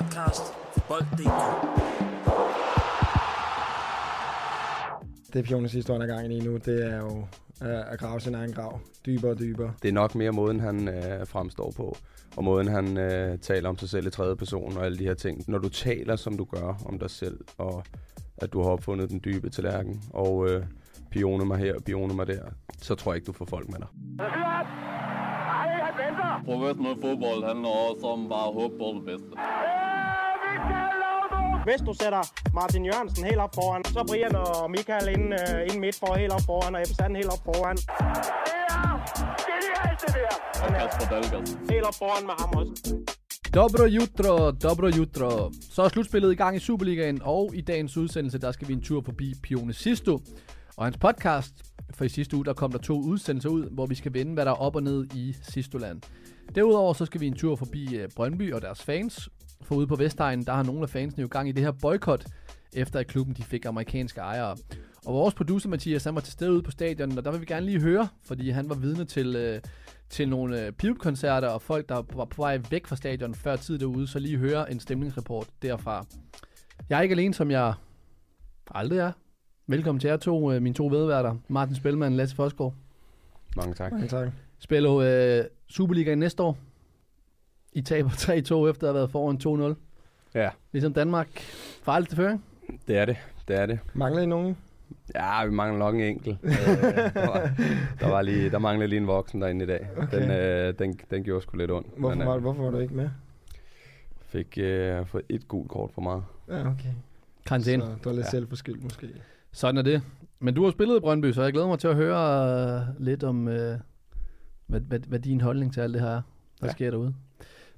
podcast for Bold.dk. Det Piones historie er gang i nu, det er jo øh, at grave sin egen grav dybere og dybere. Det er nok mere måden, han øh, fremstår på, og måden, han øh, taler om sig selv i tredje person og alle de her ting. Når du taler, som du gør om dig selv, og at du har opfundet den dybe tallerken, og øh, pioner mig her og pioner mig der, så tror jeg ikke, du får folk med dig. Professionel fodbold handler også om bare at håbe på det bedste. Hvis du sætter Martin Jørgensen helt op foran, så Brian og Michael ind, uh, øh, ind midt for helt op foran, og Ebbe Sand helt op foran. Der, det er helt Og Kasper Dahlgaard. Helt op foran med ham også. Dobro jutro, dobro jutro. Så er slutspillet i gang i Superligaen, og i dagens udsendelse, der skal vi en tur forbi Pione Sisto og hans podcast. For i sidste uge, der kom der to udsendelser ud, hvor vi skal vende, hvad der er op og ned i Sistoland. Derudover så skal vi en tur forbi øh, Brøndby og deres fans. For ude på Vestegnen, der har nogle af fansene jo gang i det her boykot, efter at klubben de fik amerikanske ejere. Og vores producer Mathias, han var til stede ude på stadion, og der vil vi gerne lige høre, fordi han var vidne til, øh, til nogle øh, pivkoncerter og folk, der var på vej væk fra stadion før tid derude, så lige høre en stemningsrapport derfra. Jeg er ikke alene, som jeg aldrig er. Velkommen til jer to, øh, mine to vedværter, Martin Spelman og Lasse Fosgaard. Mange tak. Mange tak. Spiller øh, Superligaen næste år. I taber 3-2 efter at have været foran 2-0. Ja, Ligesom Danmark. Farligt til føring. det er det. Det er det. Mangler I nogen? Ja, vi mangler nok en enkelt. øh, der, var, der, var lige, der manglede lige en voksen derinde i dag. Okay. Den, øh, den, den gjorde sgu lidt ondt. Hvorfor, Men, var, øh, hvorfor var du ikke med? fik øh, fået et gult kort for meget. Ja, okay. Karantæne. Så du er lidt Ja. selvforskyldt måske. Sådan er det. Men du har spillet i Brøndby, så jeg glæder mig til at høre øh, lidt om, øh, hvad, hvad, hvad din holdning til alt det her er, der. Ja. sker derude.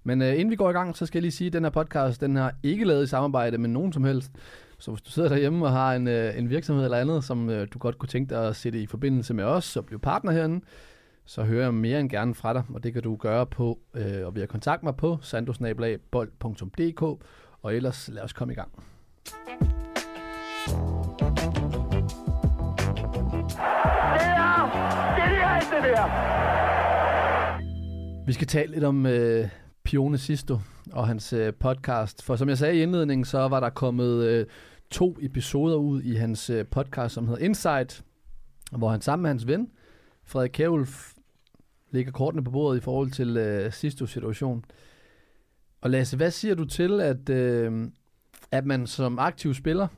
Men øh, inden vi går i gang, så skal jeg lige sige, at den her podcast, den har ikke lavet i samarbejde med nogen som helst. Så hvis du sidder derhjemme og har en, øh, en virksomhed eller andet, som øh, du godt kunne tænke dig at sætte i forbindelse med os og blive partner herinde, så hører jeg mere end gerne fra dig, og det kan du gøre på øh, og ved at kontakte mig på sandosnabelagbold.dk, og ellers lad os komme i gang. Vi skal tale lidt om øh, Pione Sisto og hans øh, podcast. For som jeg sagde i indledningen, så var der kommet øh, to episoder ud i hans øh, podcast, som hedder Insight, hvor han sammen med hans ven, Frederik Kjærulf, lægger kortene på bordet i forhold til øh, Sistos situation. Og Lasse, hvad siger du til, at, øh, at man som aktiv spiller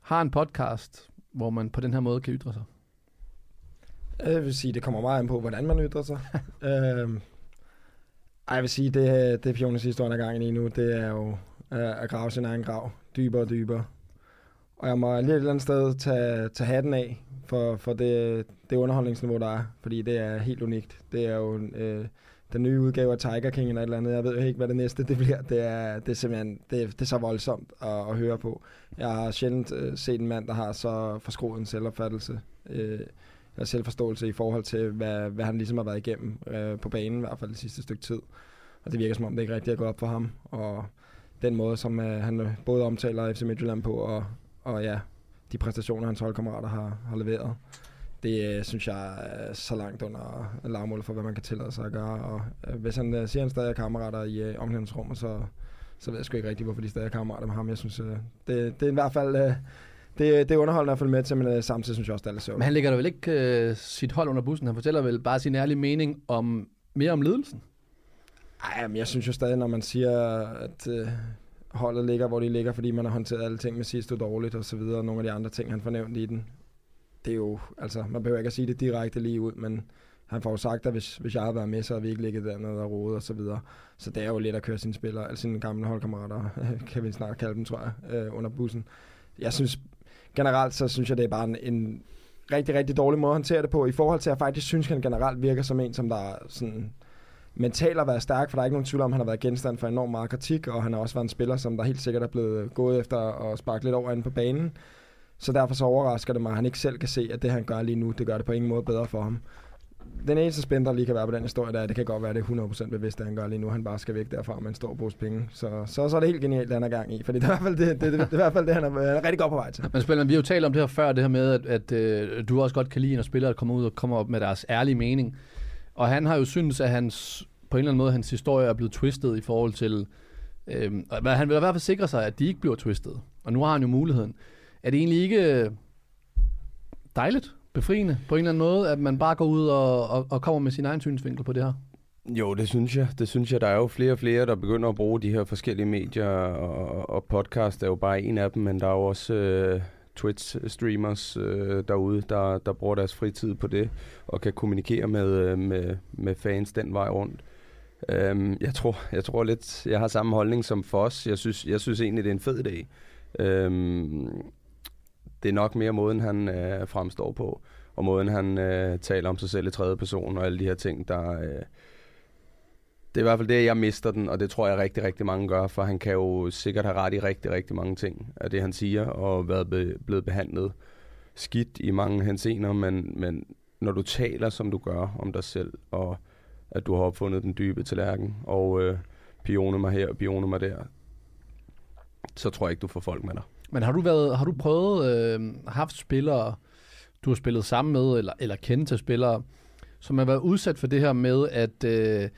har en podcast, hvor man på den her måde kan ytre sig? Jeg vil sige, det kommer meget an på, hvordan man ytrer sig. øhm, ej, jeg vil sige, det, det Pionis historie er gang i nu, det er jo øh, at grave sin egen grav dybere og dybere. Og jeg må lige et eller andet sted tage, tage hatten af for, for det, det underholdningsniveau, der er. Fordi det er helt unikt. Det er jo øh, den nye udgave af Tiger King eller et eller andet. Jeg ved jo ikke, hvad det næste det bliver. Det er, det er simpelthen det, er- det er så voldsomt at, at høre på. Jeg har sjældent øh, set en mand, der har så forskroet en selvopfattelse. Øh, eller selvforståelse i forhold til, hvad, hvad han ligesom har været igennem øh, på banen, i hvert fald det sidste stykke tid. Og det virker som om, det ikke rigtig er gået op for ham. Og den måde, som øh, han øh, både omtaler FC Midtjylland på, og, og ja, de præstationer, hans holdkammerater har, har leveret, det øh, synes jeg er så langt under lavmålet for, hvad man kan tillade sig at gøre. Og øh, hvis han øh, siger, at han stadig er kammerater i øh, omklædningsrummet, så, så ved jeg sgu ikke rigtigt, hvorfor de stadig er kammerater med ham. Jeg synes, øh, det, det er i hvert fald... Øh, det, det er underholdende at følge med til, men øh, samtidig synes jeg også, det er lidt sjovt. Men han lægger da vel ikke øh, sit hold under bussen. Han fortæller vel bare sin ærlige mening om mere om ledelsen. Ej, men jeg synes jo stadig, når man siger, at øh, holdet ligger, hvor de ligger, fordi man har håndteret alle ting med sidste dårligt og så videre, og nogle af de andre ting, han fornævnt i den. Det er jo, altså, man behøver ikke at sige det direkte lige ud, men han får jo sagt, at hvis, hvis jeg havde været med, så havde vi ikke ligget dernede og rodet og så videre. Så det er jo lidt at køre sine spillere, altså sine gamle holdkammerater, kan vi snart kalde dem, tror jeg, øh, under bussen. Jeg synes, generelt så synes jeg, det er bare en, en rigtig, rigtig dårlig måde at håndtere det på, i forhold til, at jeg faktisk synes, han generelt virker som en, som der er sådan mentalt at være stærk, for der er ikke nogen tvivl om, at han har været genstand for enormt meget kritik, og han har også været en spiller, som der helt sikkert er blevet gået efter at sparke lidt over inde på banen. Så derfor så overrasker det mig, at han ikke selv kan se, at det han gør lige nu, det gør det på ingen måde bedre for ham. Den eneste spænd, der lige kan være på den historie, der er, det kan godt være, det er 100% bevidst, det han gør lige nu. Han bare skal væk derfra med en stor pose penge. Så, så, så er det helt genialt, det han er gang i. For det er i hvert fald det, det, det, det, er i hvert fald det han, er, han er rigtig godt på vej til. Men Spiller, vi har jo talt om det her før, det her med, at, at øh, du også godt kan lide, når spillere kommer ud og kommer op med deres ærlige mening. Og han har jo synes, at hans, på en eller anden måde, hans historie er blevet twistet i forhold til Øh, og han vil i hvert fald sikre sig, at de ikke bliver twistet. Og nu har han jo muligheden. Er det egentlig ikke øh, dejligt, befriende på en eller anden måde, at man bare går ud og, og, og kommer med sin egen synsvinkel på det her? Jo, det synes jeg. Det synes jeg. Der er jo flere og flere, der begynder at bruge de her forskellige medier, og, og podcast er jo bare en af dem, men der er jo også øh, Twitch-streamers øh, derude, der, der bruger deres fritid på det, og kan kommunikere med, øh, med, med fans den vej rundt. Øhm, jeg, tror, jeg tror lidt, jeg har samme holdning som for os. Jeg synes, jeg synes egentlig, det er en fed idé. Øhm, det er nok mere måden, han øh, fremstår på, og måden, han øh, taler om sig selv i tredje person, og alle de her ting, der... Øh, det er i hvert fald det, jeg mister den, og det tror jeg rigtig, rigtig mange gør, for han kan jo sikkert have ret i rigtig, rigtig mange ting af det, han siger, og været be, blevet behandlet skidt i mange hensener, men, men når du taler, som du gør om dig selv, og at du har opfundet den dybe tallerken, og øh, pioner mig her og pioner mig der, så tror jeg ikke, du får folk med dig. Men har du, været, har du prøvet, øh, haft spillere, du har spillet sammen med, eller, eller kendt til spillere, som har været udsat for det her med, at, øh,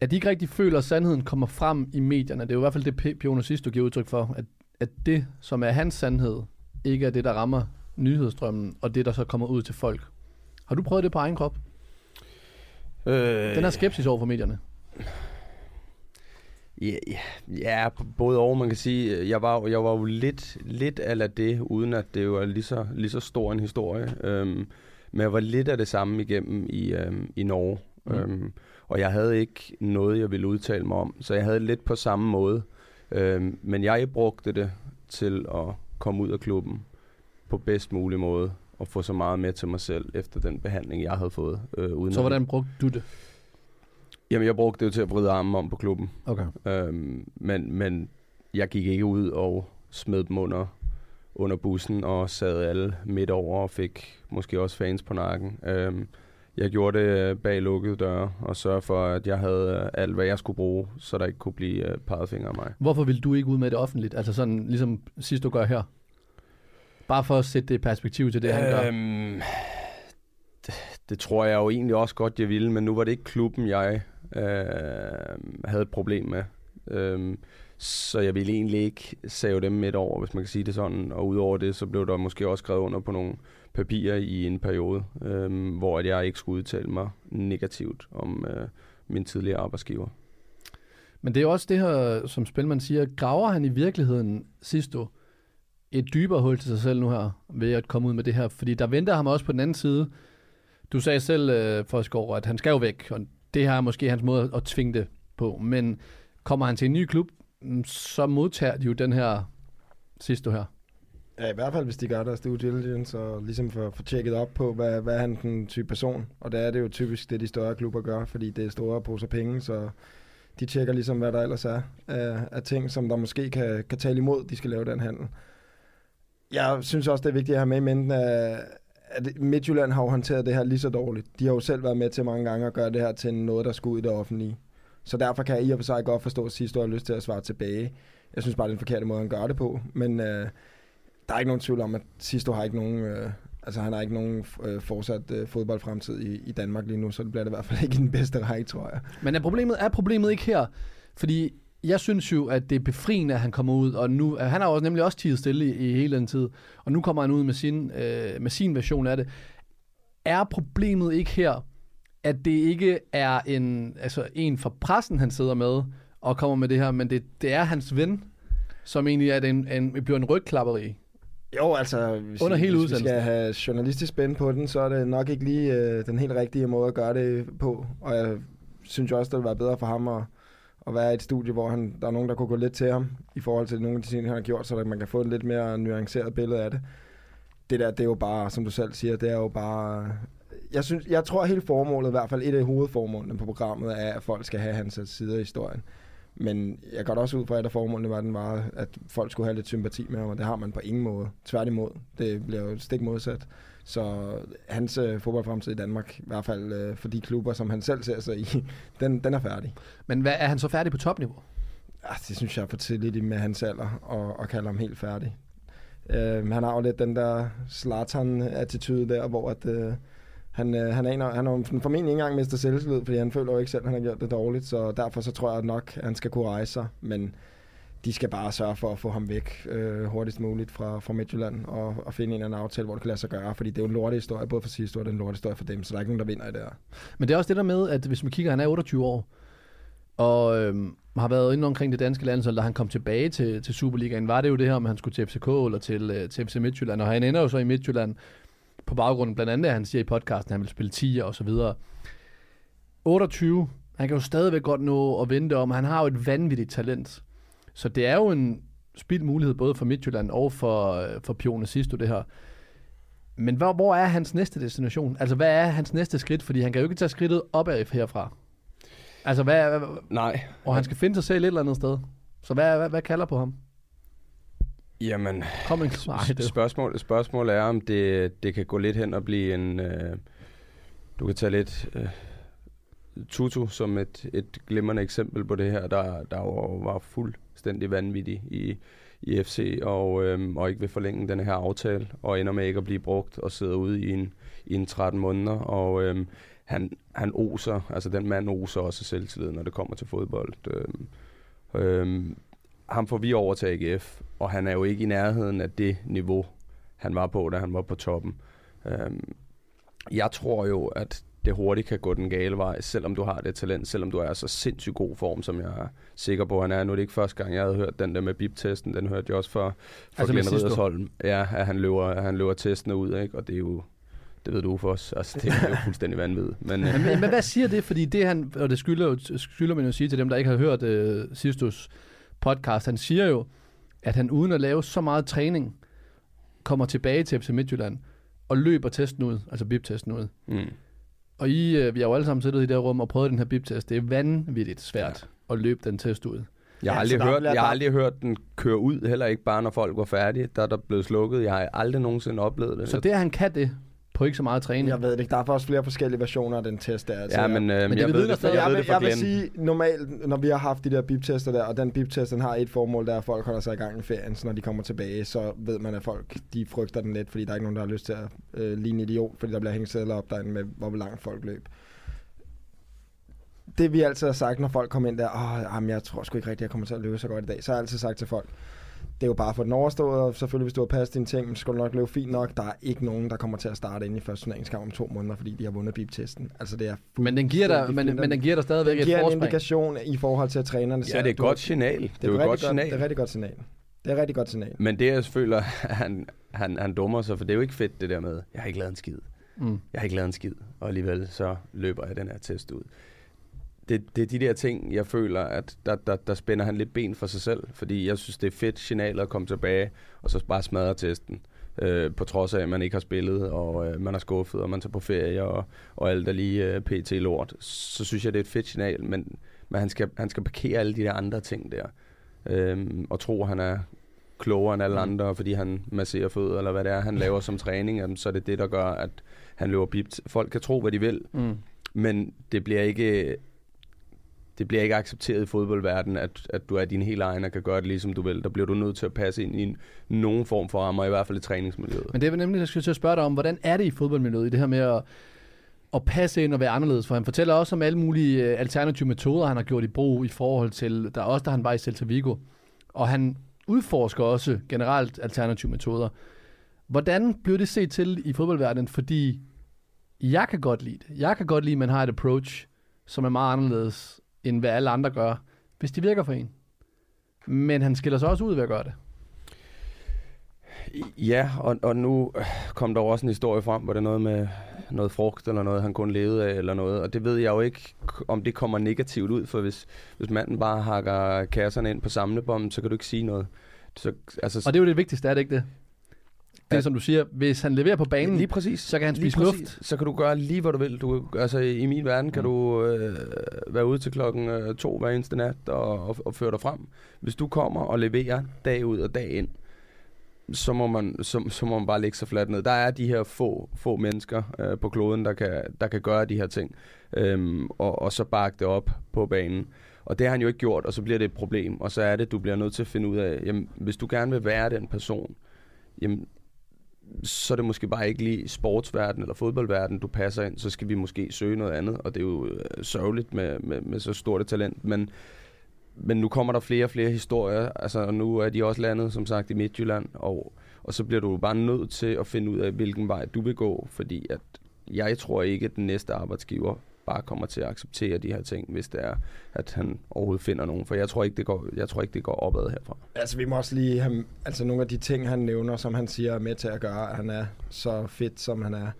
at de ikke rigtig føler, at sandheden kommer frem i medierne. Det er jo i hvert fald det, Pioner sidst, du giver udtryk for, at, at det, som er hans sandhed, ikke er det, der rammer nyhedsstrømmen, og det, der så kommer ud til folk. Har du prøvet det på egen krop? Øh, Den her skepsis over for medierne. Ja, ja, både og, man kan sige. Jeg var, jeg var jo lidt, lidt af det, uden at det var lige så, lige så stor en historie. Øhm, men jeg var lidt af det samme igennem i, øhm, i Norge. Mm. Øhm, og jeg havde ikke noget, jeg ville udtale mig om. Så jeg havde lidt på samme måde. Øhm, men jeg brugte det til at komme ud af klubben på bedst mulig måde. Og få så meget med til mig selv efter den behandling, jeg havde fået. Øh, uden Så hvordan brugte du det? Jamen, jeg brugte det jo til at vride armen om på klubben. Okay. Øhm, men, men jeg gik ikke ud og smed dem under, under bussen og sad alle midt over og fik måske også fans på nakken. Øhm, jeg gjorde det øh, bag lukkede døre og sørgede for, at jeg havde øh, alt, hvad jeg skulle bruge, så der ikke kunne blive øh, peget fingre af mig. Hvorfor vil du ikke ud med det offentligt? Altså sådan, ligesom sidst du gør her. Bare for at sætte det i perspektiv til det, han gør. Øhm, det, det tror jeg jo egentlig også godt, jeg ville, men nu var det ikke klubben, jeg øh, havde et problem med. Øh, så jeg ville egentlig ikke save dem midt over, hvis man kan sige det sådan. Og udover det, så blev der måske også skrevet under på nogle papirer i en periode, øh, hvor at jeg ikke skulle udtale mig negativt om øh, min tidligere arbejdsgiver. Men det er også det her, som Spilman siger, graver han i virkeligheden sidst et dybere hul til sig selv nu her, ved at komme ud med det her? Fordi der venter ham også på den anden side. Du sagde selv, øh, Forsgaard, at han skal jo væk, og det her er måske hans måde at tvinge det på. Men kommer han til en ny klub, mm, så modtager de jo den her sidste her. Ja, i hvert fald, hvis de gør deres due diligence og ligesom får, får tjekket op på, hvad, hvad er han den type person. Og det er det jo typisk det, de større klubber gør, fordi det er store poser penge, så de tjekker ligesom, hvad der ellers er af, af ting, som der måske kan, kan tale imod, de skal lave den handel. Jeg synes også, det er vigtigt at have med i mente, at at Midtjylland har jo håndteret det her lige så dårligt. De har jo selv været med til mange gange at gøre det her til noget, der skulle ud i det offentlige. Så derfor kan jeg i og for sig godt forstå, at sidste år har lyst til at svare tilbage. Jeg synes bare, det er den forkerte måde, han gør det på. Men øh, der er ikke nogen tvivl om, at Sisto har ikke nogen, øh, altså han har ikke nogen øh, fortsat øh, fodboldfremtid i, i Danmark lige nu, så det bliver det i hvert fald ikke den bedste række, tror jeg. Men er problemet, er problemet ikke her? Fordi jeg synes jo, at det er befriende, at han kommer ud, og nu, han har jo nemlig også tidet stille i, i hele den tid, og nu kommer han ud med sin, øh, med sin version af det. Er problemet ikke her, at det ikke er en, altså en fra pressen, han sidder med og kommer med det her, men det, det er hans ven, som egentlig er en, en, bliver en rygklapperi. Jo, altså, hvis, Under hele hvis vi skal have journalistisk spænd på den, så er det nok ikke lige øh, den helt rigtige måde at gøre det på. Og jeg synes jo også, det ville være bedre for ham at, at være i et studie, hvor han, der er nogen, der kunne gå lidt til ham, i forhold til nogle af de ting, han har gjort, så man kan få et lidt mere nuanceret billede af det. Det der, det er jo bare, som du selv siger, det er jo bare... Jeg, synes, jeg tror, at hele formålet, i hvert fald et af hovedformålene på programmet, er, at folk skal have hans side af historien. Men jeg går da også ud fra, at et formålene var, den var, at folk skulle have lidt sympati med ham, og det har man på ingen måde. Tværtimod. Det bliver jo stik modsat. Så hans øh, fodboldfremtid i Danmark, i hvert fald øh, for de klubber, som han selv ser sig i, den, den er færdig. Men hvad, er han så færdig på topniveau? Ah, det synes jeg er for tidligt med hans alder, og, og kalde ham helt færdig. Øh, han har jo lidt den der Zlatan-attitude der, hvor at, øh, han, øh, han, aner, han har formentlig ikke engang mistet selvtillid, fordi han føler jo ikke selv, at han har gjort det dårligt, så derfor så tror jeg nok, at han skal kunne rejse sig, men de skal bare sørge for at få ham væk øh, hurtigst muligt fra, fra Midtjylland og, og finde en eller anden aftale, hvor det kan lade sig gøre, fordi det er jo en lortehistorie, både for sidste år og en lortehistorie for dem, så der er ikke nogen, der vinder i det her. Men det er også det der med, at hvis man kigger, han er 28 år, og øhm, har været inde omkring det danske landshold, da han kom tilbage til, til Superligaen, var det jo det her, om han skulle til FCK eller til, øh, til FC Midtjylland, og han ender jo så i Midtjylland på baggrund blandt andet, at han siger i podcasten, at han vil spille 10 og så videre. 28, han kan jo stadigvæk godt nå at vente om, han har jo et vanvittigt talent. Så det er jo en spild mulighed både for Midtjylland og for, for Pione Sisto, det her. Men hvor, hvor er hans næste destination? Altså, hvad er hans næste skridt? Fordi han kan jo ikke tage skridtet opad herfra. Altså, hvad, hvad, Nej. og han skal finde sig selv et eller andet sted. Så hvad, hvad, hvad kalder på ham? Jamen, Kom en det. spørgsmål, spørgsmålet er, om det, det kan gå lidt hen og blive en... Øh, du kan tage lidt... Øh, Tutu som et, et glimrende eksempel på det her, der, der var, var fuldstændig vanvittig i, i FC, og, øhm, og ikke vil forlænge den her aftale, og ender med ikke at blive brugt, og sidder ude i en, i en 13 måneder, og øhm, han, han oser, altså den mand oser også selvtillid, når det kommer til fodbold. Øhm, øhm, ham får vi over til AGF, og han er jo ikke i nærheden af det niveau, han var på, da han var på toppen. Øhm, jeg tror jo, at det hurtigt kan gå den gale vej, selvom du har det talent, selvom du er så sindssygt god form, som jeg er sikker på, han er. Nu er det ikke første gang, jeg havde hørt den der med bip-testen, den hørte jeg også for, for Altså Glenn. Ja, at han løber, at han løber testene ud, ikke? og det er jo, det ved du for os, altså det er jo fuldstændig vanvittigt. Men, øh, Men, men hvad siger det? Fordi det han, og det skylder, skylder man jo sige til dem, der ikke har hørt uh, Sistus podcast, han siger jo, at han uden at lave så meget træning, kommer tilbage til FC Midtjylland og løber testen ud, altså bip-testen ud. mm, Og I, uh, vi har jo alle sammen siddet i det her rum og prøvet den her bip-test. Det er vanvittigt svært ja. at løbe den test ud. jeg, har Ja, aldrig hørt, jeg har aldrig hørt den køre ud, heller ikke bare når folk var færdige. Der er der blevet slukket. Jeg har aldrig nogensinde oplevet det. Så det, at han kan det, på ikke så meget træning. Jeg ved det ikke, der er faktisk flere forskellige versioner af den test der. Altså, Ja, men, øh, men det jeg, vidner ved det, jeg, jeg, ved det jeg vil sige, normalt, når vi har haft de der bip-tester der, og den bip-test, den har et formål, der er, at folk holder sig i gang i ferien, så når de kommer tilbage, så ved man, at folk, de frygter den lidt, fordi der er ikke nogen, der har lyst til at øh, ligne en idiot, fordi der bliver hængt sædler op derinde med, hvor langt folk løb. Det vi altid har sagt, når folk kommer ind der, åh, jamen, jeg tror sgu ikke rigtigt, jeg kommer til at løbe så godt i dag, så har jeg altid sagt til folk, det er jo bare for den overstået, og selvfølgelig hvis du har passet dine ting, så skal du nok løbe fint nok. Der er ikke nogen, der kommer til at starte ind i første turneringskamp om to måneder, fordi de har vundet bip-testen. Altså det er Men den giver dig, men, men den giver dig stadigvæk Den et giver en forspring. indikation i forhold til, at trænerne Ja, det er et godt signal. Det er et godt signal. Det er et rigtig godt signal. Det er et rigtig godt signal. Men det, jeg føler, han, han, han dummer sig, for det er jo ikke fedt det der med, jeg har ikke lavet en skid. Mm. Jeg har ikke lavet en skid, og alligevel så løber jeg den her test ud. Det, det er de der ting, jeg føler, at der, der, der spænder han lidt ben for sig selv, fordi jeg synes, det er fedt signal at komme tilbage, og så bare smadre testen. Øh, på trods af, at man ikke har spillet, og øh, man er skuffet, og man tager på ferie, og, og alt er lige øh, pt. lort. Så synes jeg, det er et fedt signal, men, men han, skal, han skal parkere alle de der andre ting der. Øhm, og tro, han er klogere end alle Mm. andre, fordi han masserer fødder, eller hvad det er, han laver som træning, jamen, så er det det, der gør, at han løber bipt. Folk kan tro, hvad de vil, Mm. men det bliver ikke det bliver ikke accepteret i fodboldverdenen, at, at du er din helt egen og kan gøre det ligesom du vil. Der bliver du nødt til at passe ind i en, nogen form for rammer, i hvert fald i træningsmiljøet. Men det er nemlig, jeg skal til at spørge dig om, hvordan er det i fodboldmiljøet, i det her med at, at passe ind og være anderledes? For han fortæller også om alle mulige øh, alternative metoder, han har gjort i brug i forhold til, der også, da han var i Celta Vigo. Og han udforsker også generelt alternative metoder. Hvordan bliver det set til i fodboldverdenen? Fordi jeg kan godt lide det. Jeg kan godt lide, at man har et approach, som er meget anderledes, end hvad alle andre gør, hvis det virker for en. Men han skiller sig også ud ved at gøre det. Ja, og, og nu kom der også en historie frem, hvor det er noget med noget frugt eller noget, han kun levede af eller noget. Og det ved jeg jo ikke, om det kommer negativt ud, for hvis, hvis manden bare hakker kasserne ind på samlebånden, så kan du ikke sige noget. Så, altså, Og det er jo det vigtigste, er det ikke det? Det Ja. som du siger, hvis han leverer på banen, Lige præcis. så kan han Lige spise præcis. luft. Så kan du gøre lige, hvad du vil. Du, altså, I min verden kan Mm. du øh, være ude til klokken øh, to hver eneste nat og, og, og føre dig frem. Hvis du kommer og leverer dag ud og dag ind, så må man, så, så må man bare lægge sig fladt ned. Der er de her få, få mennesker øh, på kloden, der kan, der kan gøre de her ting. Øhm, og, og så bakke det op på banen. Og det har han jo ikke gjort, og så bliver det et problem. Og så er det, du bliver nødt til at finde ud af, jamen, hvis du gerne vil være den person, jamen, så er det måske bare ikke lige sportsverden eller fodboldverden, du passer ind, så skal vi måske søge noget andet, og det er jo øh, sørgeligt med, med, med så stort et talent, men, men nu kommer der flere og flere historier, altså nu er de også landet, som sagt, i Midtjylland, og, og så bliver du bare nødt til at finde ud af, hvilken vej du vil gå, fordi at jeg tror ikke, at den næste arbejdsgiver bare kommer til at acceptere de her ting, hvis det er, at han overhovedet finder nogen. For jeg tror ikke, det går, jeg tror ikke, det går opad herfra. Altså, vi må også lige have, altså nogle af de ting, han nævner, som han siger er med til at gøre, at han er så fedt, som han er.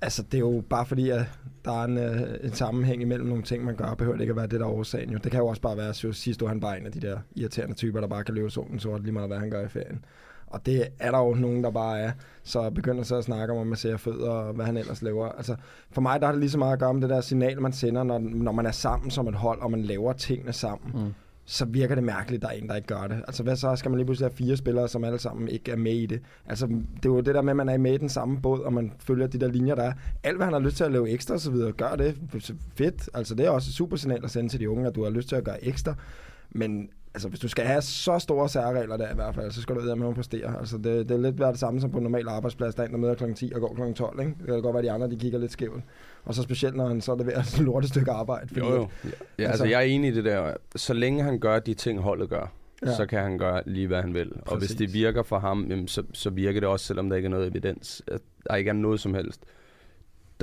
Altså, det er jo bare fordi, at der er en, øh, en sammenhæng imellem nogle ting, man gør, behøver det ikke at være det, der er årsagen. Jo. Det kan jo også bare være, at sidst han bare en af de der irriterende typer, der bare kan løbe solen sort lige meget, hvad han gør i ferien. Og det er der jo nogen, der bare er. Så begynder så at snakke om, at man ser fødder og hvad han ellers laver. Altså, for mig der har det lige så meget at gøre med det der signal, man sender, når, når man er sammen som et hold, og man laver tingene sammen. Mm. Så virker det mærkeligt, at der er en, der ikke gør det. Altså, hvad så? Skal man lige pludselig have fire spillere, som alle sammen ikke er med i det? Altså, det er jo det der med, at man er med i den samme båd, og man følger de der linjer, der er. Alt, hvad han har lyst til at lave ekstra osv., gør det. Fedt. Altså, det er også et super signal at sende til de unge, at du har lyst til at gøre ekstra. Men altså, hvis du skal have så store særregler der i hvert fald, så skal du ud med at præstere. Altså, det, det er lidt det samme som på en normal arbejdsplads, der er en, der møder kl. 10 og går kl. 12. Ikke? Det kan godt være, at de andre de kigger lidt skævt. Og så specielt, når han så leverer et lortet stykke arbejde. Fordi, jo, jo. Ja, altså, altså, jeg er enig i det der. Så længe han gør de ting, holdet gør, ja. så kan han gøre lige, hvad han vil. Præcis. Og hvis det virker for ham, jamen, så, så virker det også, selvom der ikke er noget evidens. Der ikke er noget som helst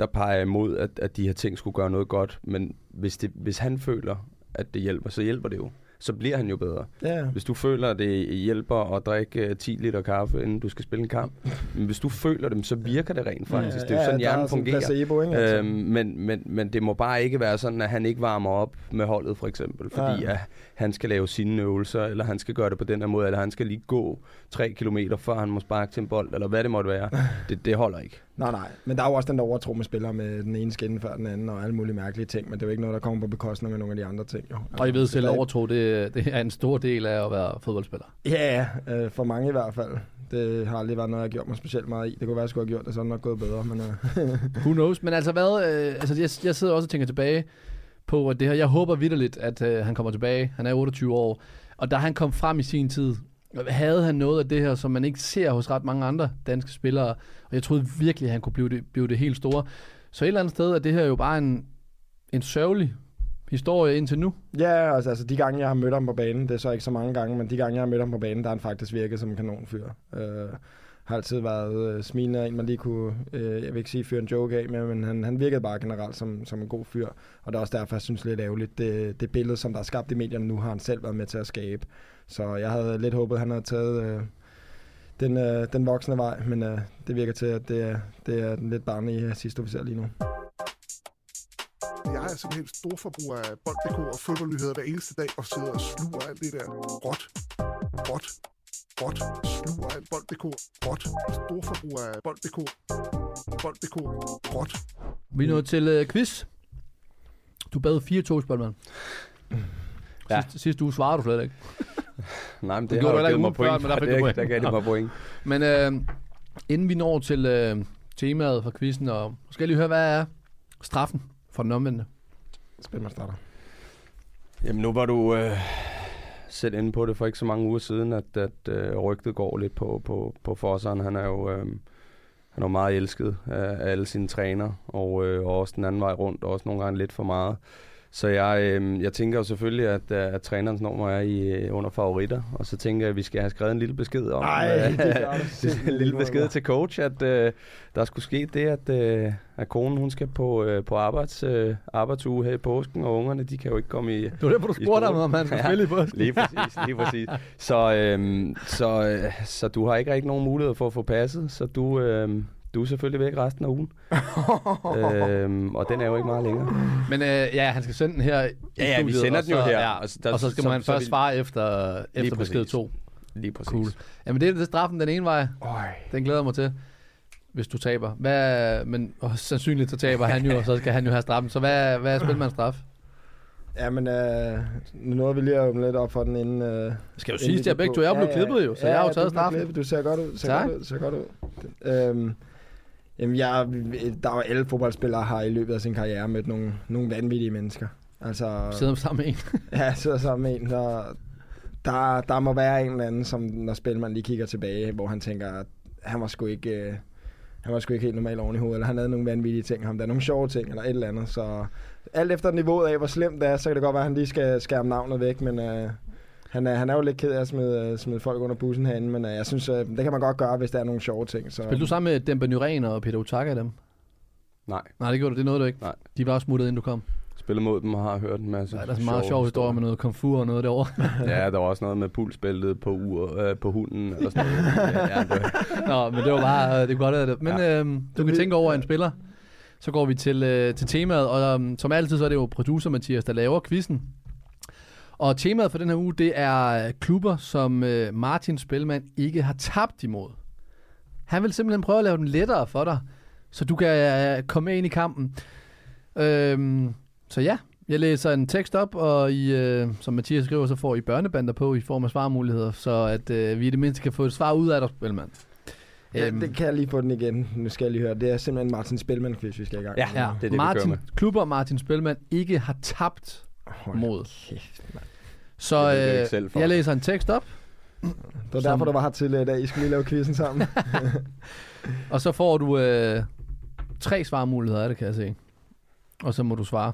der peger imod, at, at de her ting skulle gøre noget godt. Men hvis, det, hvis han føler, at det hjælper, så hjælper det jo så bliver han jo bedre. Ja. Hvis du føler, at det hjælper at drikke 10 øh, liter kaffe, inden du skal spille en kamp, men hvis du føler dem, så virker det rent faktisk. Ja, det er jo sådan, ja, hjernen fungerer. Placebo, ikke, altså. øhm, men, men, men det må bare ikke være sådan, at han ikke varmer op med holdet, for eksempel, fordi ja. at han skal lave sine øvelser, eller han skal gøre det på den her måde, eller han skal lige gå 3 kilometer, før han må sparke til en bold, eller hvad det måtte være. Det, det holder ikke. Nej, nej. Men der er jo også den der overtro med spillere med den ene skinne før den anden, og alle mulige mærkelige ting, men det er jo ikke noget, der kommer på bekostning med nogle af de andre ting. Jo. Og I ved selv, at overtro, det, det er en stor del af at være fodboldspiller. Ja, øh, for mange i hvert fald. Det har aldrig været noget, jeg har gjort mig specielt meget i. Det kunne være, at jeg skulle have gjort det, så nok gået bedre. Men, øh. Who knows? Men altså, hvad, øh, altså jeg, jeg sidder også og tænker tilbage på det her. Jeg håber vidderligt, at øh, han kommer tilbage. Han er 28 år. Og da han kom frem i sin tid, havde han noget af det her, som man ikke ser hos ret mange andre danske spillere. Og jeg troede virkelig, at han kunne blive det, blive det helt store. Så et eller andet sted er det her jo bare en, en sørgelig historie indtil nu. Ja, altså, altså de gange, jeg har mødt ham på banen, det er så ikke så mange gange, men de gange, jeg har mødt ham på banen, der har han faktisk virket som en kanonfyr. Øh, har altid været øh, smilende en, man lige kunne, øh, jeg vil ikke sige fyre en joke af med, men han, han virkede bare generelt som, som en god fyr. Og det er også derfor, jeg synes lidt ærgerligt, det, det billede, som der er skabt i medierne nu, har han selv været med til at skabe. Så jeg havde lidt håbet, at han havde taget øh, den, øh, den voksne vej, men øh, det virker til, at det er, det er den lidt barnlige øh, sidste officer lige nu. Jeg er simpelthen stor forbruger af bold.dk og fodboldnyheder hver eneste dag, og sidder og sluger alt det der råt, råt, råt, sluger alt bold.dk, råt, stor forbruger af bold.dk, bold.dk, råt. Vi er nået til uh, quiz. Du bad fire togspil, mand. Ja. Sidste, sidste uge svarede du slet ikke. Nej, men det har du givet mig point. men der, fik det, point. der gav det mig point. Men øh, inden vi når til øh, temaet for quizzen, og skal jeg lige høre, hvad er straffen for den omvendte? Spændende starter. Jamen nu var du øh, selv inde på det for ikke så mange uger siden, at, at øh, rygtet går lidt på, på, på Fosseren. Han er jo øh, han er meget elsket af, alle sine træner, og, øh, og også den anden vej rundt, og også nogle gange lidt for meget. Så jeg, øh, jeg tænker jo selvfølgelig, at, øh, at trænerens nummer er i, øh, under favoritter, og så tænker jeg, at vi skal have skrevet en lille besked om, Ej, øh, det en lille besked til coach, at øh, der skulle ske det, at, øh, at konen hun skal på, øh, på arbejds, øh, arbejdsuge her i påsken, og ungerne de kan jo ikke komme i Det var derfor, du spurgte ham, om han skulle spille i påsken. lige præcis, lige præcis. Så, øh, så, øh, så du har ikke rigtig nogen mulighed for at få passet, så du... Øh, du er selvfølgelig væk resten af ugen. øhm, og den er jo ikke meget længere. Men øh, ja, han skal sende den her Ja, ja, vi sender den jo her. Ja, og, der, og så skal så, man så, først så svare efter, efter besked 2. Lige præcis. Cool. Jamen det er det straffen den ene vej. Øj. Den glæder mig til, hvis du taber. Hvad, men oh, sandsynligt så taber han jo, og så skal han jo have straffen. Så hvad, hvad er spilmands straf? Ja, men øh, nu nåede vi lige at åbne lidt op for den inden... Øh, skal jo sige, at jeg begge to er blevet klippet jo, så ja, jeg har jo taget straffen. Du ser godt ud. Ser tak. godt ud. Ser godt ud. Øhm, Jamen, jeg, der er jo alle fodboldspillere har i løbet af sin karriere mødt nogle, nogle vanvittige mennesker. Altså, sidder sammen med en. ja, sidder sammen med en. Så der, der må være en eller anden, som når Spilman lige kigger tilbage, hvor han tænker, at han var sgu ikke... Øh, han var sgu ikke helt normal oven i hovedet, eller han havde nogle vanvittige ting, ham der er nogle sjove ting, eller et eller andet, så alt efter niveauet af, hvor slemt det er, så kan det godt være, at han lige skal skærme navnet væk, men øh, han, er, han er jo lidt ked af at smide, øh, smide folk under bussen herinde, men øh, jeg synes, øh, det kan man godt gøre, hvis der er nogle sjove ting. Så, Spiller du sammen med Demba Nyren og Peter Utaka dem? Nej, Nej, det gjorde du. Det nåede du ikke. Nej. De var også smuttet, inden du kom. spillet mod dem og har hørt en masse Ja, der er så meget sjove sjov historie med noget komfur og noget derovre. Ja, der var også noget med pulsbæltet på, ur, øh, på hunden, eller sådan noget. ja, det, Nå, men det var bare, øh, det er godt af det. Men ja. øhm, du kan tænke over en spiller. Så går vi til, øh, til temaet, og um, som altid, så er det jo producer Mathias, der laver quizzen. Og temaet for den her uge, det er øh, klubber, som øh, Martin Spelman ikke har tabt imod. Han vil simpelthen prøve at lave den lettere for dig, så du kan øh, komme med ind i kampen. Øhm, så ja, jeg læser en tekst op, og I, øh, som Mathias skriver, så får I børnebander på i form af svarmuligheder, så at øh, vi i det mindste kan få et svar ud af dig, Spelman. Ja, Øhm, det kan jeg lige få den igen. Nu skal jeg lige høre. Det er simpelthen Martin Spilman quiz, vi skal i gang Ja. Ja, det er det, vi Martin, kører med. klubber Martin Spelman ikke har tabt Hold mod. kæft, mand. Så jeg øh, ikke selv for. jeg læser en tekst op, Det var Som- derfor, du var her til i dag. I skulle lige lave quizzen sammen. og så får du øh, tre svarmuligheder af det, kan jeg se. Og så må du svare.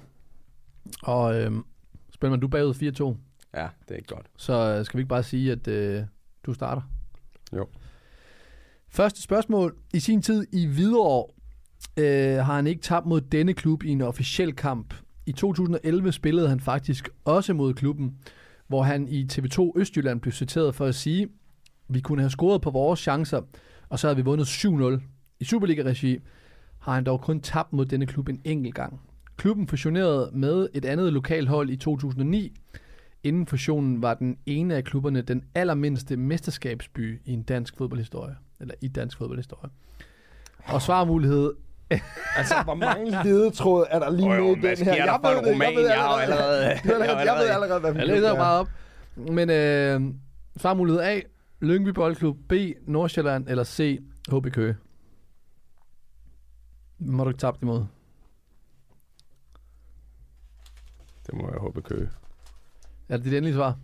Og øh, Spelman, du er bagud 4-2, ja, det er ikke godt. så øh, skal vi ikke bare sige, at øh, du starter? Jo. Første spørgsmål. I sin tid i Hvidovre øh, har han ikke tabt mod denne klub i en officiel kamp. I 2011 spillede han faktisk også mod klubben, hvor han i TV2 Østjylland blev citeret for at sige, vi kunne have scoret på vores chancer, og så havde vi vundet 7-0. I Superliga-regi har han dog kun tabt mod denne klub en enkelt gang. Klubben fusionerede med et andet lokalhold i 2009. Inden fusionen var den ene af klubberne den allermindste mesterskabsby i en dansk fodboldhistorie. Eller i dansk fodboldhistorie. Og svarmulighed altså, hvor mange ledetråd er der lige med i den her? Jeg ved det, jeg ved allerede. Jeg ved allerede, jeg ved allerede, hvad Jeg læser bare op. Men øh, svarmulighed A, Lyngby Boldklub, B, Nordsjælland, eller C, HB Køge. Må du ikke tabt imod? Det må jeg håbe køge. Er det dit endelige svar?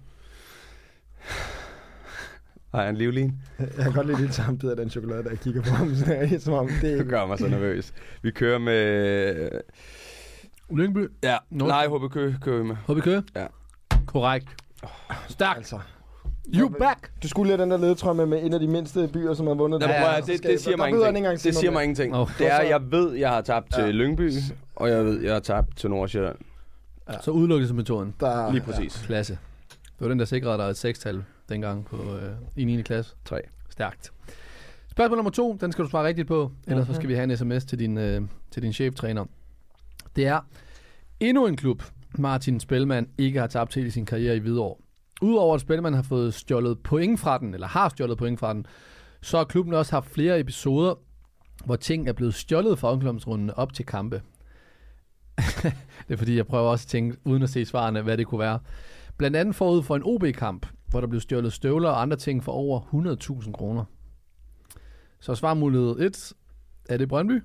Har en livlin? Jeg kan godt lide lidt samme bid af den chokolade, der jeg kigger på ham. Sådan her, som om det Det gør mig så nervøs. Vi kører med... Lyngby, Ja, Nå. nej, HB kører vi med. HB Køge? Ja. Korrekt. Stærkt. Altså, You back. du skulle lige have den der ledetråd med, med en af de mindste byer, som har vundet Ja, ja, at, det, det siger mig han ingenting. Det siger mig ingenting. Nå. Det er, jeg ved, jeg har tabt til Ja. Lyngby, og jeg ved, jeg har tabt til Nordsjælland. Så udelukkelsesmetoden. Der, Lige præcis. Klasse. Det var den, der sikrede dig et sekstal dengang på, øh, i 9. klasse. Tre. Stærkt. Spørgsmål nummer to, den skal du svare rigtigt på, ellers Mhm. så skal vi have en sms til din, øh, til din cheftræner. Det er endnu en klub, Martin Spelman ikke har tabt til i sin karriere i Hvidovre. Udover at Spelman har fået stjålet point fra den, eller har stjålet point fra den, så har klubben også haft flere episoder, hvor ting er blevet stjålet fra omklædningsrundene op til kampe. det er fordi, jeg prøver også at tænke, uden at se svarene, hvad det kunne være. Blandt andet forud for en OB-kamp, hvor der blev stjålet støvler og andre ting for over 100.000 kroner. Så svarmulighed 1, er det Brøndby?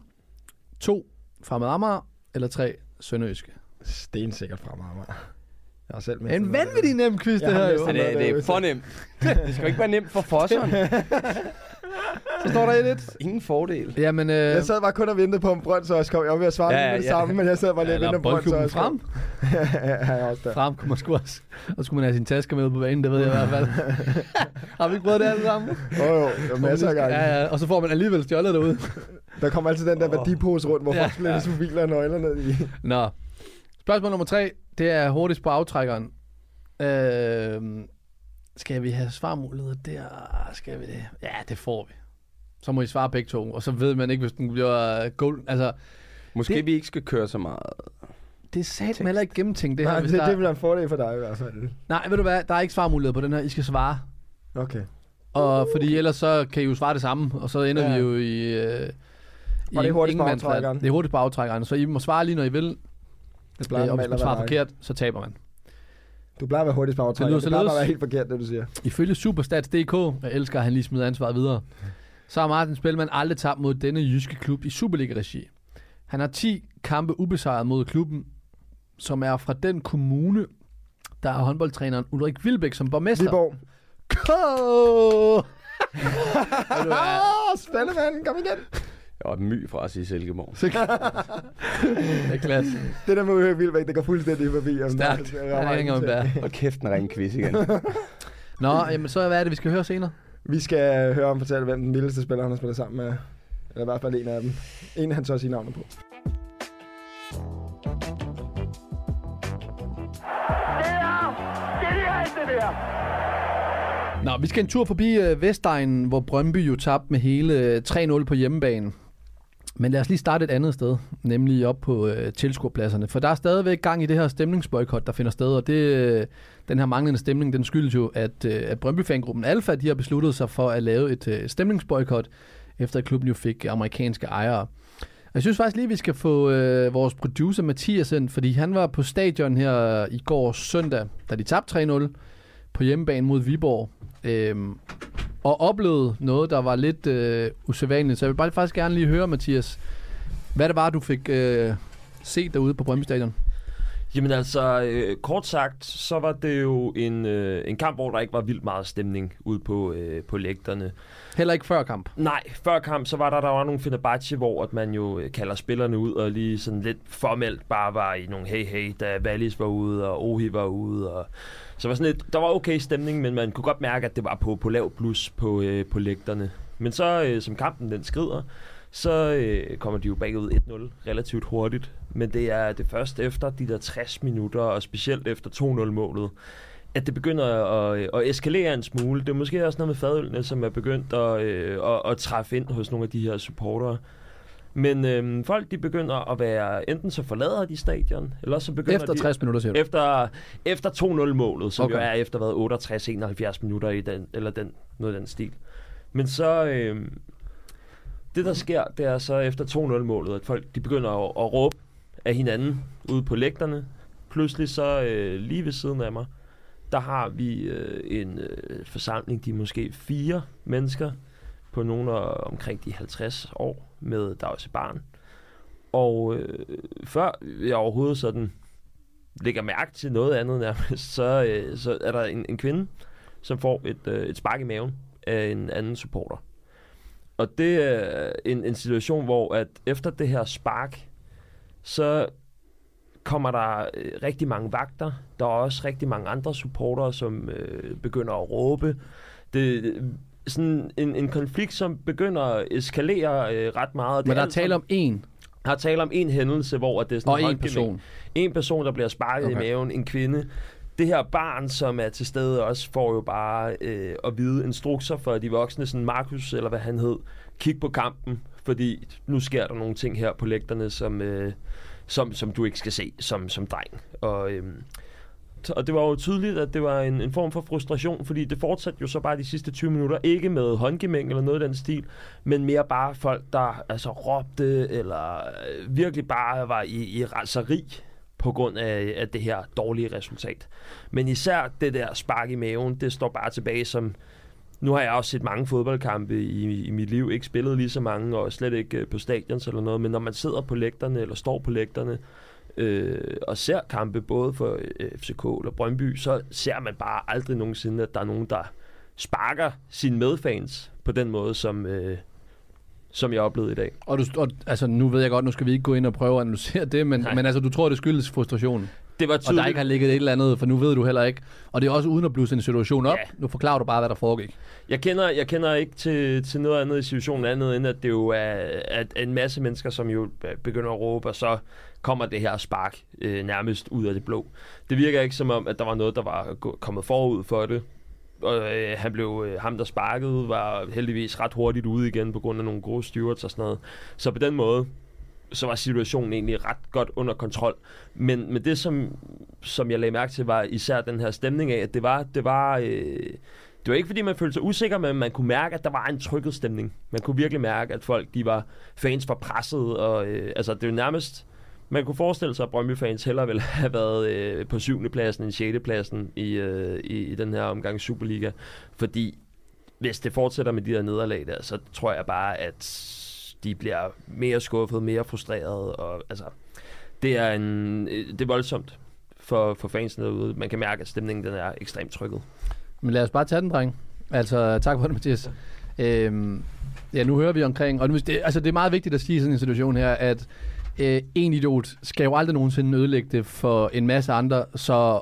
2, Fremad Amager? Eller 3, Sønderjyske? Stensikkert fra mig. Jeg har selv med. En vanvittig nem quiz, det her jo. næsten- Men det, det er for nemt. Det skal jo ikke være nemt for Fosseren. Så står der 1-1. Ingen fordel. Jamen, øh, Jeg sad bare kun og ventede på, om Brøndshøj også kom. Jeg var ved at svare Ja, ja, med det ja. samme, men jeg sad bare lige og eller ventede på Brøndshøj boldklubben også frem. kom. ja, jeg er også der. Frem kunne man sgu også. Og så skulle man have sin taske med på banen, det ved jeg i hvert fald. Har vi ikke prøvet det alle sammen? Åh oh, jo, det var masser af gange. Ja, ja, og så får man alligevel stjålet derude. Der kommer altid den der Åh. værdipose rundt, hvor Ja, folk smider ja. mobiler og nøgler ned i. Nå. Spørgsmål nummer tre, det er hurtigst på aftrækkeren. Øh, skal vi have svarmuligheder der? Skal vi det? Ja, det får vi. Så må I svare begge to, og så ved man ikke, hvis den bliver gold. Altså, Måske Det- vi ikke skal køre så meget. det er sat heller ikke gennemtænkt, det Det her. Nej, Hvis det, der... det bliver en fordel for dig i hvert fald. Nej, ved du hvad, der er ikke svarmuligheder på den her. I skal svare. Okay. Og fordi ellers så kan I jo svare det samme, og så ender Ja. vi jo i... Øh, Og det er hurtigt på aftrækkeren. Det er hurtigt på aftrækkeren, så I må svare lige, når I vil. Det plejer Øh, og hvis man svarer forkert, så taber man. Du plejer at være hurtigst på Det aftrækker. lyder Det plejer bare at være helt forkert, det du siger. Ifølge Superstats.dk, jeg elsker, at han lige smider ansvaret videre, så har Martin Spelman aldrig tabt mod denne jyske klub i Superliga-regi. Han har 10 kampe ubesejret mod klubben, som er fra den kommune, der har håndboldtræneren Ulrik Vilbæk som borgmester. Viborg. Ko! Ah, spændemanden, kom igen. Jeg var et my fra at sige Silkeborg. Det er klasse. Det der med Uhøj Vilbæk, det går fuldstændig forbi. Om Stærkt. der- Jeg hænger om der. Og kæft, en ren quiz igen. Nå, jamen så hvad er det, vi skal høre senere? Vi skal høre om fortælle, hvem den vildeste spiller, han har spillet sammen med. Eller i hvert fald en af dem. En, han tør sige navnet på. Nå, vi skal en tur forbi øh, Vestegnen, hvor Brøndby jo tabte med hele øh, 3-0 på hjemmebane. Men lad os lige starte et andet sted, nemlig op på øh, tilskuerpladserne. For der er stadigvæk gang i det her stemningsboykot, der finder sted, og det, øh, den her manglende stemning, den skyldes jo, at, øh, at Brøndby-fangruppen Alfa, de har besluttet sig for at lave et øh, stemningsboykot, efter at klubben jo fik øh, amerikanske ejere. Jeg synes faktisk lige, vi skal få øh, vores producer Mathias ind, fordi han var på stadion her i går søndag, da de tabte 3-0 på hjemmebane mod Viborg. Øhm, og oplevede noget, der var lidt øh, usædvanligt. Så jeg vil bare faktisk gerne lige høre, Mathias, hvad det var, du fik øh, set derude på Brøndby Stadion. Jamen altså, øh, kort sagt, så var det jo en, øh, en kamp, hvor der ikke var vildt meget stemning ude på, øh, på lægterne. Heller ikke før kamp. Nej, før kamp, så var der, der var nogle Fenerbahce, hvor at man jo øh, kalder spillerne ud, og lige sådan lidt formelt bare var i nogle hey hey, da Wallis var ude, og Ohi var ude, og så var sådan lidt, der var okay stemning, men man kunne godt mærke, at det var på, på lav plus på, øh, på lægterne. Men så, øh, som kampen den skrider, så øh, kommer de jo bagud 1-0 relativt hurtigt. Men det er det først efter de der 60 minutter, og specielt efter 2-0-målet, at det begynder at, at eskalere en smule. Det er måske også noget med fadølene, som er begyndt at, øh, at, at træffe ind hos nogle af de her supportere. Men øh, folk de begynder at være, enten så forlader de stadion, eller så begynder Efter de... 60 minutter, siger du. Efter, efter 2-0-målet, som Okay. jo er efter hvad, 68-71 minutter i den, eller den, noget af den stil. Men så, øh, det der sker, det er så efter 2-0-målet, at folk de begynder at, at råbe af hinanden ude på lægterne. Pludselig så øh, lige ved siden af mig, der har vi øh, en øh, forsamling, de er måske fire mennesker på nogle af omkring de 50 år, med der også barn. Og øh, før jeg overhovedet sådan lægger mærke til noget andet nærmest, så, øh, så er der en, en kvinde, som får et, øh, et spark i maven af en anden supporter. Og det er en, en situation, hvor at efter det her spark, så kommer der øh, rigtig mange vagter. Der er også rigtig mange andre supportere, som øh, begynder at råbe. Det er sådan en, en konflikt, som begynder at eskalere øh, ret meget. Det Men der er tale om en er tale om en hændelse, hvor at det er sådan og en håndgemæng. person. En person, der bliver sparket. Okay. i maven, en kvinde. Det her barn, som er til stede også, får jo bare øh, at vide instrukser for de voksne, sådan Markus, eller hvad han hed, kig på kampen, fordi nu sker der nogle ting her på lægterne, som, øh, som, som du ikke skal se som, som dreng. Og, øh, og det var jo tydeligt, at det var en, en form for frustration, fordi det fortsatte jo så bare de sidste 20 minutter, ikke med håndgemæng eller noget af den stil, men mere bare folk, der altså råbte, eller øh, virkelig bare var i, i raseri på grund af, af det her dårlige resultat. Men især det der spark i maven, det står bare tilbage som... Nu har jeg også set mange fodboldkampe i, i mit liv, ikke spillet lige så mange, og slet ikke øh, på stadions eller noget, men når man sidder på lægterne, eller står på lægterne, øh, og ser kampe både for øh, FCK eller Brøndby, så ser man bare aldrig nogensinde, at der er nogen, der sparker sine medfans på den måde, som, øh, som jeg oplevede i dag. Og, du, og altså, nu ved jeg godt, nu skal vi ikke gå ind og prøve at analysere det, men, Nej. men altså, du tror, det skyldes frustration. Det var Og der tydeligt. ikke har ligget et eller andet, for nu ved du heller ikke. Og det er også uden at blusse en situation op. Ja. Nu forklarer du bare, hvad der foregik. Jeg kender, jeg kender ikke til, til noget andet i situationen andet, end at det jo er at en masse mennesker, som jo begynder at råbe, og så kommer det her spark øh, nærmest ud af det blå. Det virker ikke som om, at der var noget, der var kommet forud for det. Og øh, han blev, øh, ham der sparkede, var heldigvis ret hurtigt ude igen på grund af nogle gode stewards og sådan noget. Så på den måde, så var situationen egentlig ret godt under kontrol. Men, men det, som, som jeg lagde mærke til, var især den her stemning af, at det var, det var, øh, det var ikke fordi, man følte sig usikker, men man kunne mærke, at der var en trykket stemning. Man kunne virkelig mærke, at folk, de var fans var presset, og øh, altså, det er jo nærmest, man kunne forestille sig, at Brøndby-fans hellere ville have været øh, på 7. pladsen end 6. pladsen i, øh, i, i den her omgang Superliga. Fordi hvis det fortsætter med de her nederlag der, så tror jeg bare, at de bliver mere skuffet, mere frustreret. Og, altså, det er, en, øh, det er voldsomt for, for fansen derude. Man kan mærke, at stemningen den er ekstremt trykket. Men lad os bare tage den, dreng. Altså, tak for det, Mathias. Øhm, ja, nu hører vi omkring, og nu, det, altså det er meget vigtigt at sige i sådan en situation her, at øh, en idiot skal jo aldrig nogensinde ødelægge det for en masse andre, så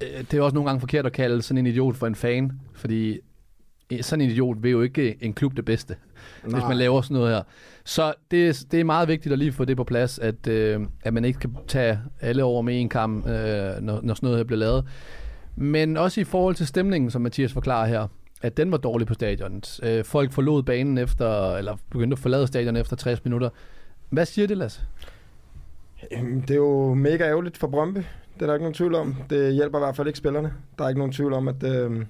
øh, det er også nogle gange forkert at kalde sådan en idiot for en fan, fordi øh, sådan en idiot vil jo ikke en klub det bedste, Nej. hvis man laver sådan noget her. Så det, er- det er meget vigtigt at lige få det på plads, at, øh, at man ikke kan tage alle over med en kam, øh, når, når sådan noget her bliver lavet. Men også i forhold til stemningen, som Mathias forklarer her, at den var dårlig på stadionet. Øh, folk forlod banen efter, eller begyndte at forlade stadion efter 60 minutter. Hvad siger det, Lasse? Jamen, det er jo mega ærgerligt for Brøndby. Det er der ikke nogen tvivl om. Det hjælper i hvert fald ikke spillerne. Der er ikke nogen tvivl om, at, øh,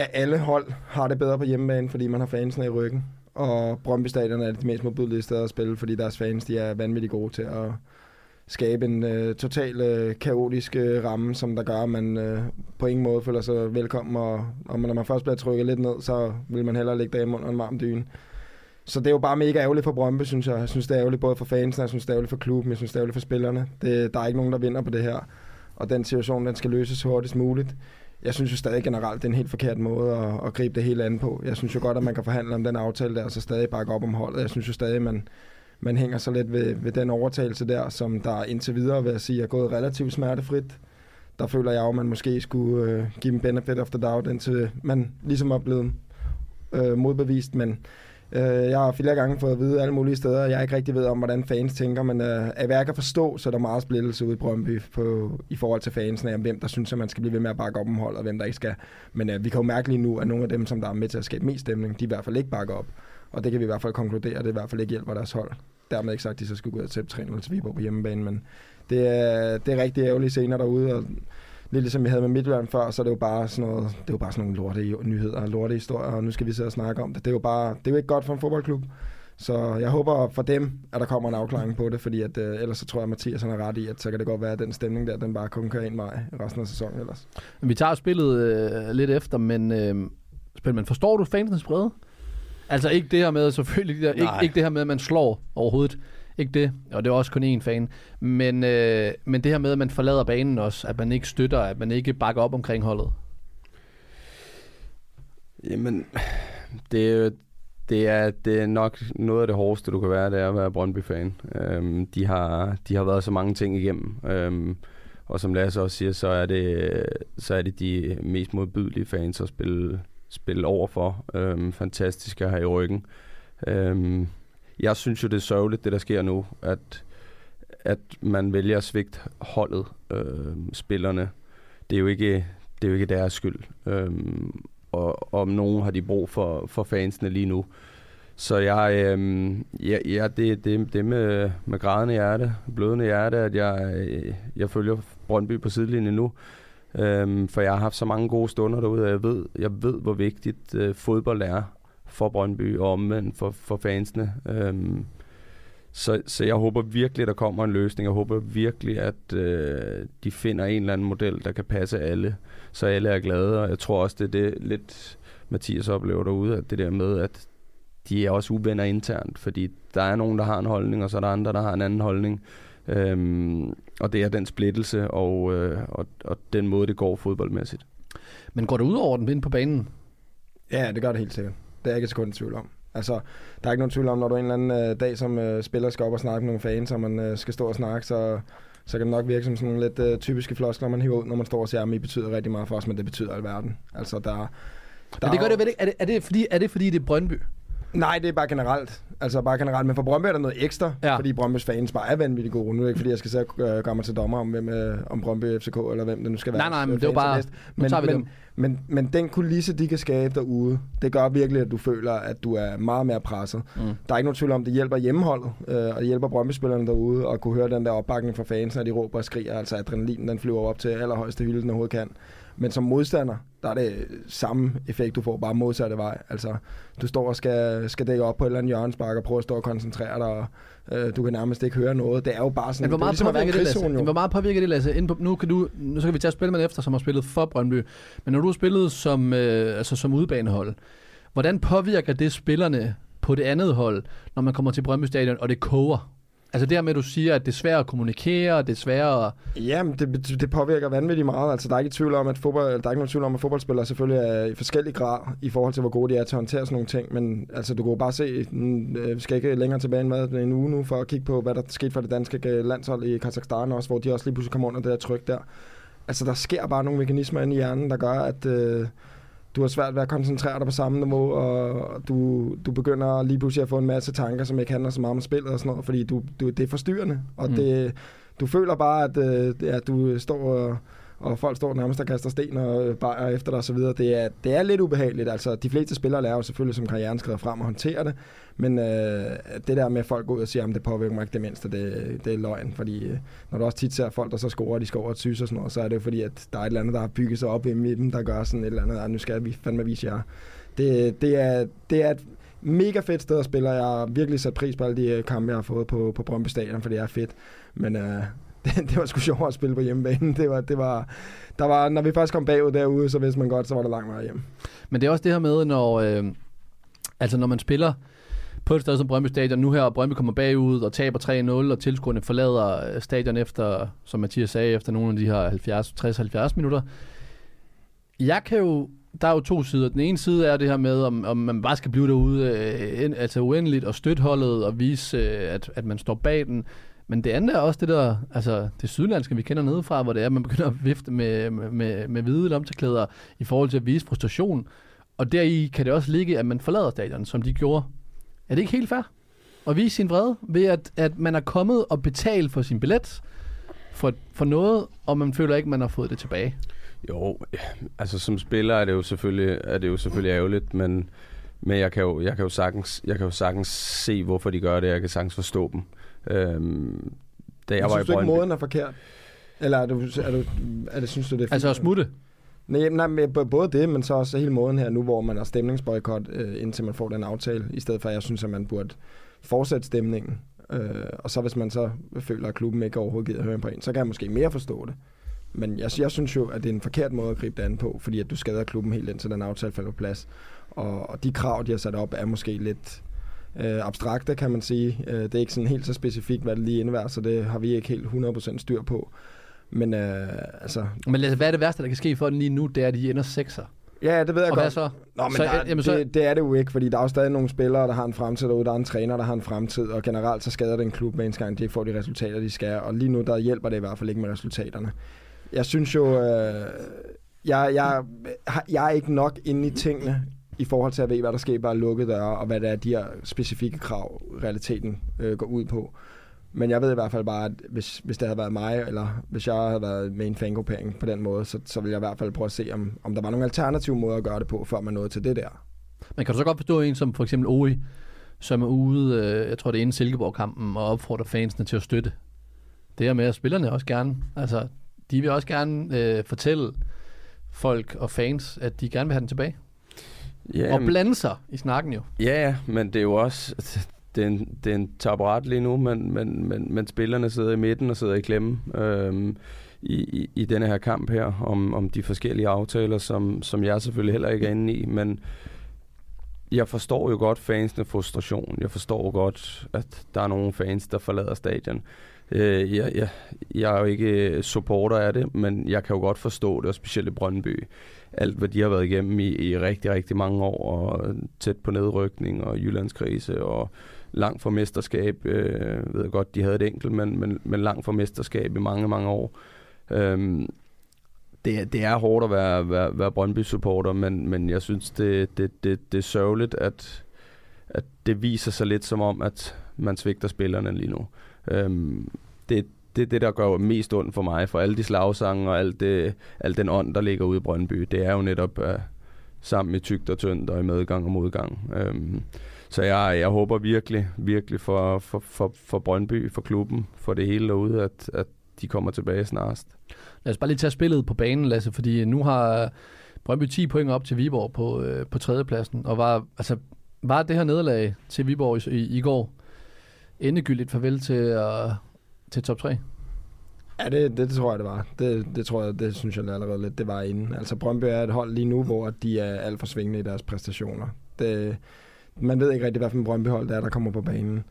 at alle hold har det bedre på hjemmebane, fordi man har fansene i ryggen. Og Brøndby Stadion er de mest modbydelige steder at spille, fordi deres fans de er vanvittigt gode til at skabe en øh, total øh, kaotisk øh, ramme, som der gør, at man øh, på ingen måde føler sig velkommen. Og, og når man først bliver trykket lidt ned, så vil man hellere ligge derhjemme under en varm dyne. Så det er jo bare mega ærgerligt for Brøndby, synes jeg. Jeg synes, det er ærgerligt både for fansene, jeg synes, det er ærgerligt for klubben, jeg synes, det er ærgerligt for spillerne. Det, der er ikke nogen, der vinder på det her. Og den situation, den skal løses så hurtigst muligt. Jeg synes jo stadig generelt, det er en helt forkert måde at, at gribe det hele an på. Jeg synes jo godt, at man kan forhandle om den aftale der, og så stadig bakke op om holdet. Jeg synes jo stadig, man, man hænger så lidt ved, ved den overtagelse der, som der indtil videre, vil jeg sige, er gået relativt smertefrit. Der føler jeg jo, at man måske skulle øh, give dem benefit of the doubt, indtil man ligesom er blevet øh, modbevist, men øh, jeg har flere gange fået at vide alle mulige steder, jeg ikke rigtig ved om, hvordan fans tænker, men øh, af hvad jeg kan forstå, så er der meget splittelse ude i Brøndby på, i forhold til fansene, om hvem der synes, at man skal blive ved med at bakke op om holdet, og hvem der ikke skal. Men øh, vi kan jo mærke lige nu, at nogle af dem, som der er med til at skabe mest stemning, de i hvert fald ikke bakker op. Og det kan vi i hvert fald konkludere, at det i hvert fald ikke hjælper deres hold. Dermed ikke sagt, at de så skulle gå ud og tæppe 3 til Viborg på hjemmebane, men det er, det er rigtig ærgerlige scener derude, og lidt ligesom vi havde med Midtjylland før, så er det jo bare sådan noget, det er jo bare sådan nogle lorte nyheder og lorte historier, og nu skal vi sidde og snakke om det. Det er jo bare, det er jo ikke godt for en fodboldklub. Så jeg håber for dem, at der kommer en afklaring på det, fordi at, øh, ellers så tror jeg, at Mathias han har ret i, at så kan det godt være, at den stemning der, den bare kun kører en vej resten af sæsonen ellers. Vi tager spillet øh, lidt efter, men, øh, spil, men forstår du fansens brede? Altså ikke det her med, selvfølgelig, det der, ikke, ikke det her med, at man slår overhovedet. Ikke det, og det er også kun én fan. Men, øh, men det her med, at man forlader banen også, at man ikke støtter, at man ikke bakker op omkring holdet. Jamen, det er, jo- det er, det er nok noget af det hårdeste, du kan være, det er at være Brøndby-fan. Øhm, de, har, de har været så mange ting igennem. Øhm, og som Lasse også siger, så er det, så er det de mest modbydelige fans at spille, spille over for. Øhm, fantastiske her i ryggen. Øhm, jeg synes jo, det er sørgeligt, det der sker nu, at, at man vælger at svigte holdet, øh, spillerne. Det er jo ikke, det er jo ikke deres skyld. Øh, og om nogen har de brug for, for fansene lige nu. Så jeg, øh, ja, ja, det, det, det med, med grædende hjerte, blødende hjerte, at jeg, jeg følger Brøndby på sidelinjen nu. Øhm, for jeg har haft så mange gode stunder derude, og jeg ved, jeg ved hvor vigtigt øh, fodbold er for Brøndby og omvendt for, for fansene. Øhm, så, så jeg håber virkelig, der kommer en løsning. Jeg håber virkelig, at øh, de finder en eller anden model, der kan passe alle, så alle er glade. Og jeg tror også, det er det lidt Mathias oplever derude, at det der med, at de er også uvenner internt, fordi der er nogen, der har en holdning, og så er der andre, der har en anden holdning. Øhm, og det er den splittelse og, øh, og, og den måde, det går fodboldmæssigt. Men går det ud over den inde på banen? Ja, det gør det helt sikkert. Det er ikke et sekund i tvivl om. Altså, der er ikke nogen tvivl om, når du en eller anden øh, dag som øh, spiller skal op og snakke med nogle fans, og man øh, skal stå og snakke, så, så kan det nok virke som sådan nogle lidt øh, typiske floskler, man hiver ud, når man står og siger, at I betyder rigtig meget for os, men det betyder alverden. Altså, der, der Men det gør det, er det, er det, fordi, er det fordi, det er Brøndby? Nej, det er bare generelt. Altså bare generelt. Men for Brøndby er der noget ekstra, Ja. fordi Brøndbys fans bare er vanvittigt gode. Nu er det ikke, fordi jeg skal og øh, gøre mig til dommer om, hvem, øh, om Brøndby FCK, eller hvem det nu skal være. Nej, nej, men øh, det er bare- Men, men, dem. men, men den kulisse, de kan skabe derude, det gør virkelig, at du føler, at du er meget mere presset. Mm. Der er ikke nogen tvivl om, det hjælper hjemmeholdet, øh, og det hjælper Brøndby-spillerne derude, at kunne høre den der opbakning fra fans, når de råber og skriger. Altså adrenalin, den flyver op til allerhøjeste hylde, den overhovedet kan. Men som modstander, der er det samme effekt, du får bare modsatte vej. Altså, du står og skal, skal dække op på et eller andet hjørnespark og prøve at stå og koncentrere dig, og øh, du kan nærmest ikke høre noget. Det er jo bare sådan, Men hvor det er meget, ligesom det, Lasse? Men hvor meget påvirker det, Lasse? På, nu, kan du, nu så kan vi tage spillemanden efter, som har spillet for Brøndby. Men når du har spillet som, øh, altså som udbanehold, hvordan påvirker det spillerne på det andet hold, når man kommer til Brøndby Stadion, og det koger? Altså det her med, at du siger, at det er svært at kommunikere, og det er svært at... Jamen, det, det påvirker vanvittigt meget. Altså, der er ikke tvivl om, at fodbold, der er ikke nogen tvivl om, at fodboldspillere selvfølgelig er i forskellig grad i forhold til, hvor gode de er til at håndtere sådan nogle ting. Men altså, du kan jo bare se, mm, øh, vi skal ikke længere tilbage end hvad, en uge nu, for at kigge på, hvad der skete for det danske øh, landshold i Kazakhstan også, hvor de også lige pludselig kom under det der tryk der. Altså, der sker bare nogle mekanismer inde i hjernen, der gør, at... Øh, du har svært ved at koncentrere dig på samme niveau, og du, du begynder lige pludselig at få en masse tanker, som ikke handler så meget om spillet og sådan noget, fordi du, du, det er forstyrrende, og Mm. det, du føler bare, at, øh, at du står og, og folk står nærmest og kaster sten og øh, bajer efter dig osv. så. Det er, det er lidt ubehageligt. Altså, de fleste spillere lærer jo selvfølgelig, som karrieren skrider frem og håndterer det, men øh, det der med, at folk går ud og siger, at det påvirker mig ikke det mindste, det, det er løgn, fordi øh, når du også tit ser folk, der så scorer, de scorer et sys og sådan noget, så er det jo fordi, at der er et eller andet, der har bygget sig op i dem, der gør sådan et eller andet, ah, nu skal vi fandme vise jer. Det, det, er, det er et mega fedt sted at spille, og jeg har virkelig sat pris på alle de øh, kampe, jeg har fået på, på Brøndby Stadion, for det er fedt. Men øh, det, det, var sgu sjovt at spille på hjemmebane. Det var, det var, der var, når vi først kom bagud derude, så vidste man godt, så var der langt vej hjem. Men det er også det her med, når, øh, altså når man spiller på et sted som Brøndby Stadion, nu her, og Brøndby kommer bagud og taber 3-0, og tilskuerne forlader øh, stadion efter, som Mathias sagde, efter nogle af de her 60-70 minutter. Jeg kan jo, der er jo to sider. Den ene side er det her med, om, om man bare skal blive derude, øh, altså uendeligt, og støtte holdet, og vise, øh, at, at man står bag den. Men det andet er også det der, altså det sydlandske, vi kender nedefra, hvor det er, at man begynder at vifte med, med, med, med hvide lomteklæder i forhold til at vise frustration. Og deri kan det også ligge, at man forlader stadion, som de gjorde. Er det ikke helt fair? At vise sin vrede ved, at, at man er kommet og betalt for sin billet for, for noget, og man føler ikke, man har fået det tilbage. Jo, altså som spiller er det jo selvfølgelig, er det jo selvfølgelig ærgerligt, men, men jeg, kan jo, jeg, kan jo sagtens, jeg kan jo sagtens se, hvorfor de gør det. Jeg kan sagtens forstå dem. Øhm, da jeg Jeg var synes i du ikke, måden er forkert? Eller er, du, er, du, er det, synes du, det er fint? Altså at smutte. Nej, nej, men både det, men så også hele måden her nu, hvor man har stemningsboykot, øh, indtil man får den aftale, i stedet for, at jeg synes, at man burde fortsætte stemningen. Øh, og så hvis man så føler, at klubben ikke overhovedet gider høre på en, så kan jeg måske mere forstå det. Men jeg, jeg synes jo, at det er en forkert måde at gribe det an på, fordi at du skader klubben helt indtil den aftale falder på plads. Og, og de krav, de har sat op, er måske lidt øh, abstrakte, kan man sige. Øh, det er ikke sådan helt så specifikt, hvad det lige indebærer, så det har vi ikke helt 100% styr på. Men øh, altså, Men hvad er det værste, der kan ske for den lige nu? Det er, at de ender sekser. ja, det ved jeg Og godt. hvad så? Nå, men Så, der, jamen, så- så... Det, det er det jo ikke, fordi der er jo stadig nogle spillere, der har en fremtid derude, der er en træner, der har en fremtid, og generelt så skader den klub, hver eneste gang de ikke får de resultater, de skal, og lige nu der hjælper det i hvert fald ikke med resultaterne. Jeg synes jo, øh, jeg, jeg, jeg er ikke nok inde i tingene, i forhold til at vide, hvad der sker bare lukket døre, og hvad det er, de her specifikke krav, realiteten øh, går ud på. Men jeg ved i hvert fald bare, at hvis, hvis det havde været mig, eller hvis jeg havde været med en fangruppering på den måde, så, så ville jeg i hvert fald prøve at se, om, om der var nogle alternative måder at gøre det på, før man nåede til det der. Men kan du så godt forstå en som for eksempel Ori, som er ude, øh, jeg tror det er inden Silkeborg-kampen, og opfordrer fansene til at støtte. Det her med, at spillerne også gerne, altså de vil også gerne øh, fortælle folk og fans, at de gerne vil have den tilbage. Ja, og blande sig i snakken jo. Ja, men det er jo også... Det er en, det er en taburet lige nu, men, men, men, men spillerne sidder i midten og sidder i klemme øhm, i, i, i denne her kamp her, om, om de forskellige aftaler, som, som jeg selvfølgelig heller ikke er inde i, men jeg forstår jo godt fansene frustration. Jeg forstår godt, at der er nogle fans, der forlader stadion. Øh, jeg, jeg, jeg er jo ikke øh, supporter af det, men jeg kan jo godt forstå det, og specielt i Brøndby. Alt, hvad de har været igennem i, i rigtig, rigtig mange år, og øh, tæt på nedrykning, og Jyllandskrise, og langt fra mesterskab. Øh, ved jeg godt, de havde et enkelt, men, men, men langt fra mesterskab i mange, mange år. Øhm, det, det er hårdt at være, være, være Brøndby-supporter, men, men jeg synes, det, det, det, det er sørgeligt, at, at det viser sig lidt som om, at man svigter spillerne lige nu. Øhm, det, det er det, der gør mest ondt for mig, for alle de slagsange og alt, det, alt den ånd, der ligger ude i Brøndby, det er jo netop øh, sammen med tygt og tyndt og i medgang og modgang. Øhm, så jeg, jeg håber virkelig, virkelig for, for, for, for Brøndby, for klubben, for det hele derude, at, at de kommer tilbage snarest. Lad os bare lige tage spillet på banen, Lasse, fordi nu har Brøndby 10 point op til Viborg på, øh, på tredjepladsen, og var, altså, var det her nederlag til Viborg i, i, i går endegyldigt farvel til, uh, til top 3? Ja, det, det, det tror jeg, det var. Det, det tror jeg, det synes jeg allerede lidt, det var inden. Altså Brøndby er et hold lige nu, hvor de er alt for svingende i deres præstationer. Det, man ved ikke rigtig, hvad for en Brøndby-hold der er, der kommer på banen.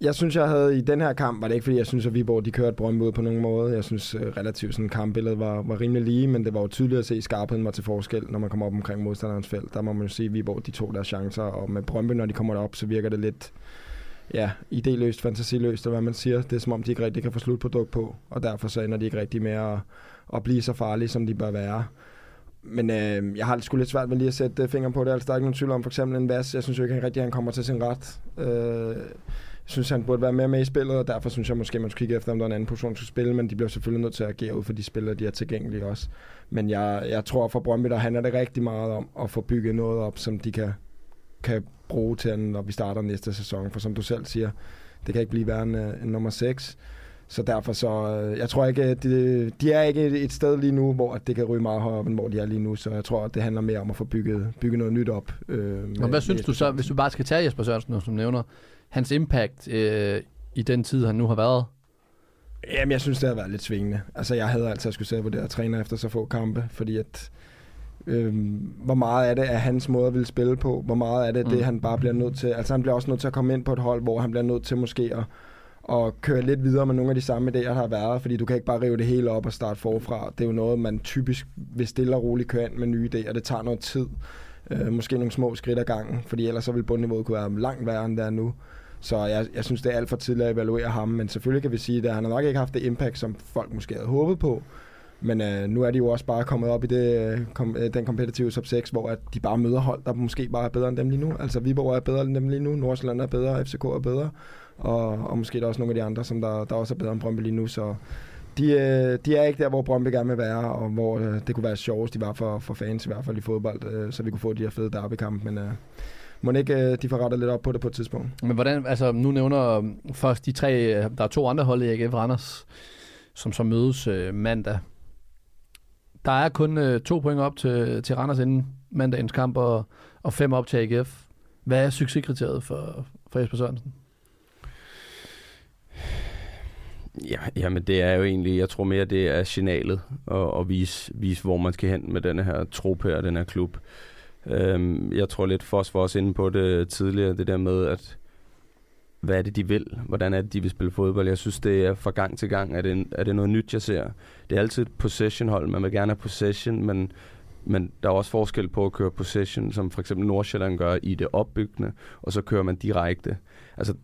jeg synes, jeg havde i den her kamp, var det ikke fordi, jeg synes, at Viborg de kørte Brøndby ud på nogen måde. Jeg synes øh, relativt sådan kampbilledet var, var rimelig lige, men det var jo tydeligt at se skarpheden var til forskel, når man kommer op omkring modstanderens felt. Der må man jo se, at Viborg de tog deres chancer, og med Brøndby, når de kommer derop, så virker det lidt ja, idéløst, fantasiløst, eller hvad man siger. Det er som om, de ikke rigtig kan få slutprodukt på, og derfor så ender de ikke rigtig med at, at blive så farlige, som de bør være. Men øh, jeg har sgu lidt svært ved lige at sætte øh, fingeren på det. Altså, der er ikke nogen tvivl om, for eksempel en Vas. Jeg synes jo ikke han rigtig, han kommer til sin ret. Øh, jeg synes, han burde være mere med i spillet, og derfor synes jeg måske, man skulle kigge efter, om der er en anden position, der skulle spille, men de bliver selvfølgelig nødt til at agere ud for de spillere, de er tilgængelige også. Men jeg, jeg tror for Brøndby, der handler det rigtig meget om at få bygget noget op, som de kan, kan bruge til, når vi starter næste sæson. For som du selv siger, det kan ikke blive værre end, øh, end nummer 6. Så derfor så, øh, jeg tror ikke, de, de er ikke et sted lige nu, hvor det kan ryge meget højere op, end hvor de er lige nu. Så jeg tror, at det handler mere om at få bygget, bygget noget nyt op. Øh, Og med- hvad synes du så, hvis du bare skal tage Jesper Sørensen, som nævner, hans impact øh, i den tid, han nu har været? Jamen, jeg synes, det har været lidt svingende. Altså, jeg havde altid skulle på det her træner efter så få kampe, fordi at øhm, hvor meget er det af hans måde at ville spille på? Hvor meget er det, mm. det han bare bliver nødt til? Altså, han bliver også nødt til at komme ind på et hold, hvor han bliver nødt til måske at, at køre lidt videre med nogle af de samme idéer, der har været, fordi du kan ikke bare rive det hele op og starte forfra. Det er jo noget, man typisk vil stille og roligt køre ind med nye idéer. Det tager noget tid. Øh, måske nogle små skridt ad gangen, fordi ellers så vil bundniveauet kunne være langt værre, end det er nu. Så jeg, jeg synes, det er alt for tidligt at evaluere ham, men selvfølgelig kan vi sige, at han har nok ikke haft det impact, som folk måske havde håbet på. Men øh, nu er de jo også bare kommet op i det, øh, kom, øh, den kompetitive top 6, hvor at de bare møder hold, der måske bare er bedre end dem lige nu. Altså Viborg er bedre end dem lige nu, Nordsjælland er bedre, FCK er bedre, og, og måske er der også nogle af de andre, som der, der også er bedre end Brøndby lige nu. Så de, øh, de er ikke der, hvor Brøndby gerne vil være, og hvor øh, det kunne være sjovest, de var for, for fans i hvert fald i fodbold, øh, så vi kunne få de her fede derbykamp, Men øh, må ikke øh, de får rettet lidt op på det på et tidspunkt. Men hvordan, altså nu nævner øh, først de tre, øh, der er to andre hold i AGF Randers, som så mødes øh, mandag. Der er kun øh, to point op til, til Randers inden mandagens kamp, og, og fem op til AGF. Hvad er succeskriteriet for, for Jesper Sørensen? Ja, jamen det er jo egentlig, jeg tror mere, det er signalet at, at vise, vise, hvor man skal hen med den her trup her, den her klub. Øhm, jeg tror lidt, Foss var også inde på det tidligere, det der med, at hvad er det, de vil? Hvordan er det, de vil spille fodbold? Jeg synes, det er fra gang til gang, er det, er det noget nyt, jeg ser. Det er altid et possession-hold. Man vil gerne have possession, men, men der er også forskel på at køre possession, som for eksempel Nordsjælland gør i det opbyggende, og så kører man direkte. Altså,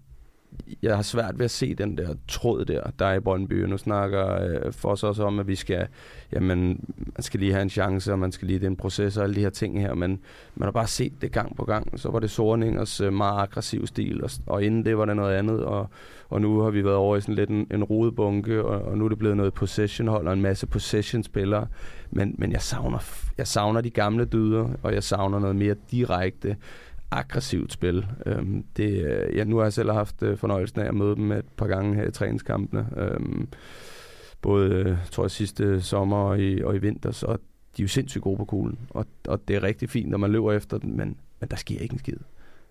jeg har svært ved at se den der tråd der, der er i Brøndby. Nu snakker øh, for os også om, at vi skal, jamen, man skal lige have en chance, og man skal lige, det er en proces og alle de her ting her, men man har bare set det gang på gang. Så var det Sorningers øh, meget aggressiv stil, og, og inden det var det noget andet, og, og nu har vi været over i sådan lidt en, en rodebunke, og, og nu er det blevet noget possession-hold og en masse possession-spillere. Men, men jeg, savner, jeg savner de gamle dyder, og jeg savner noget mere direkte, aggressivt spil. Øhm, det, øh, ja, nu har jeg selv haft øh, fornøjelsen af at møde dem et par gange her i træningskampene. Øhm, både, øh, tror jeg, sidste sommer og i, og i vinter, så de er jo sindssygt gode på kuglen. Og, og det er rigtig fint, når man løber efter den, men, men der sker ikke en skid.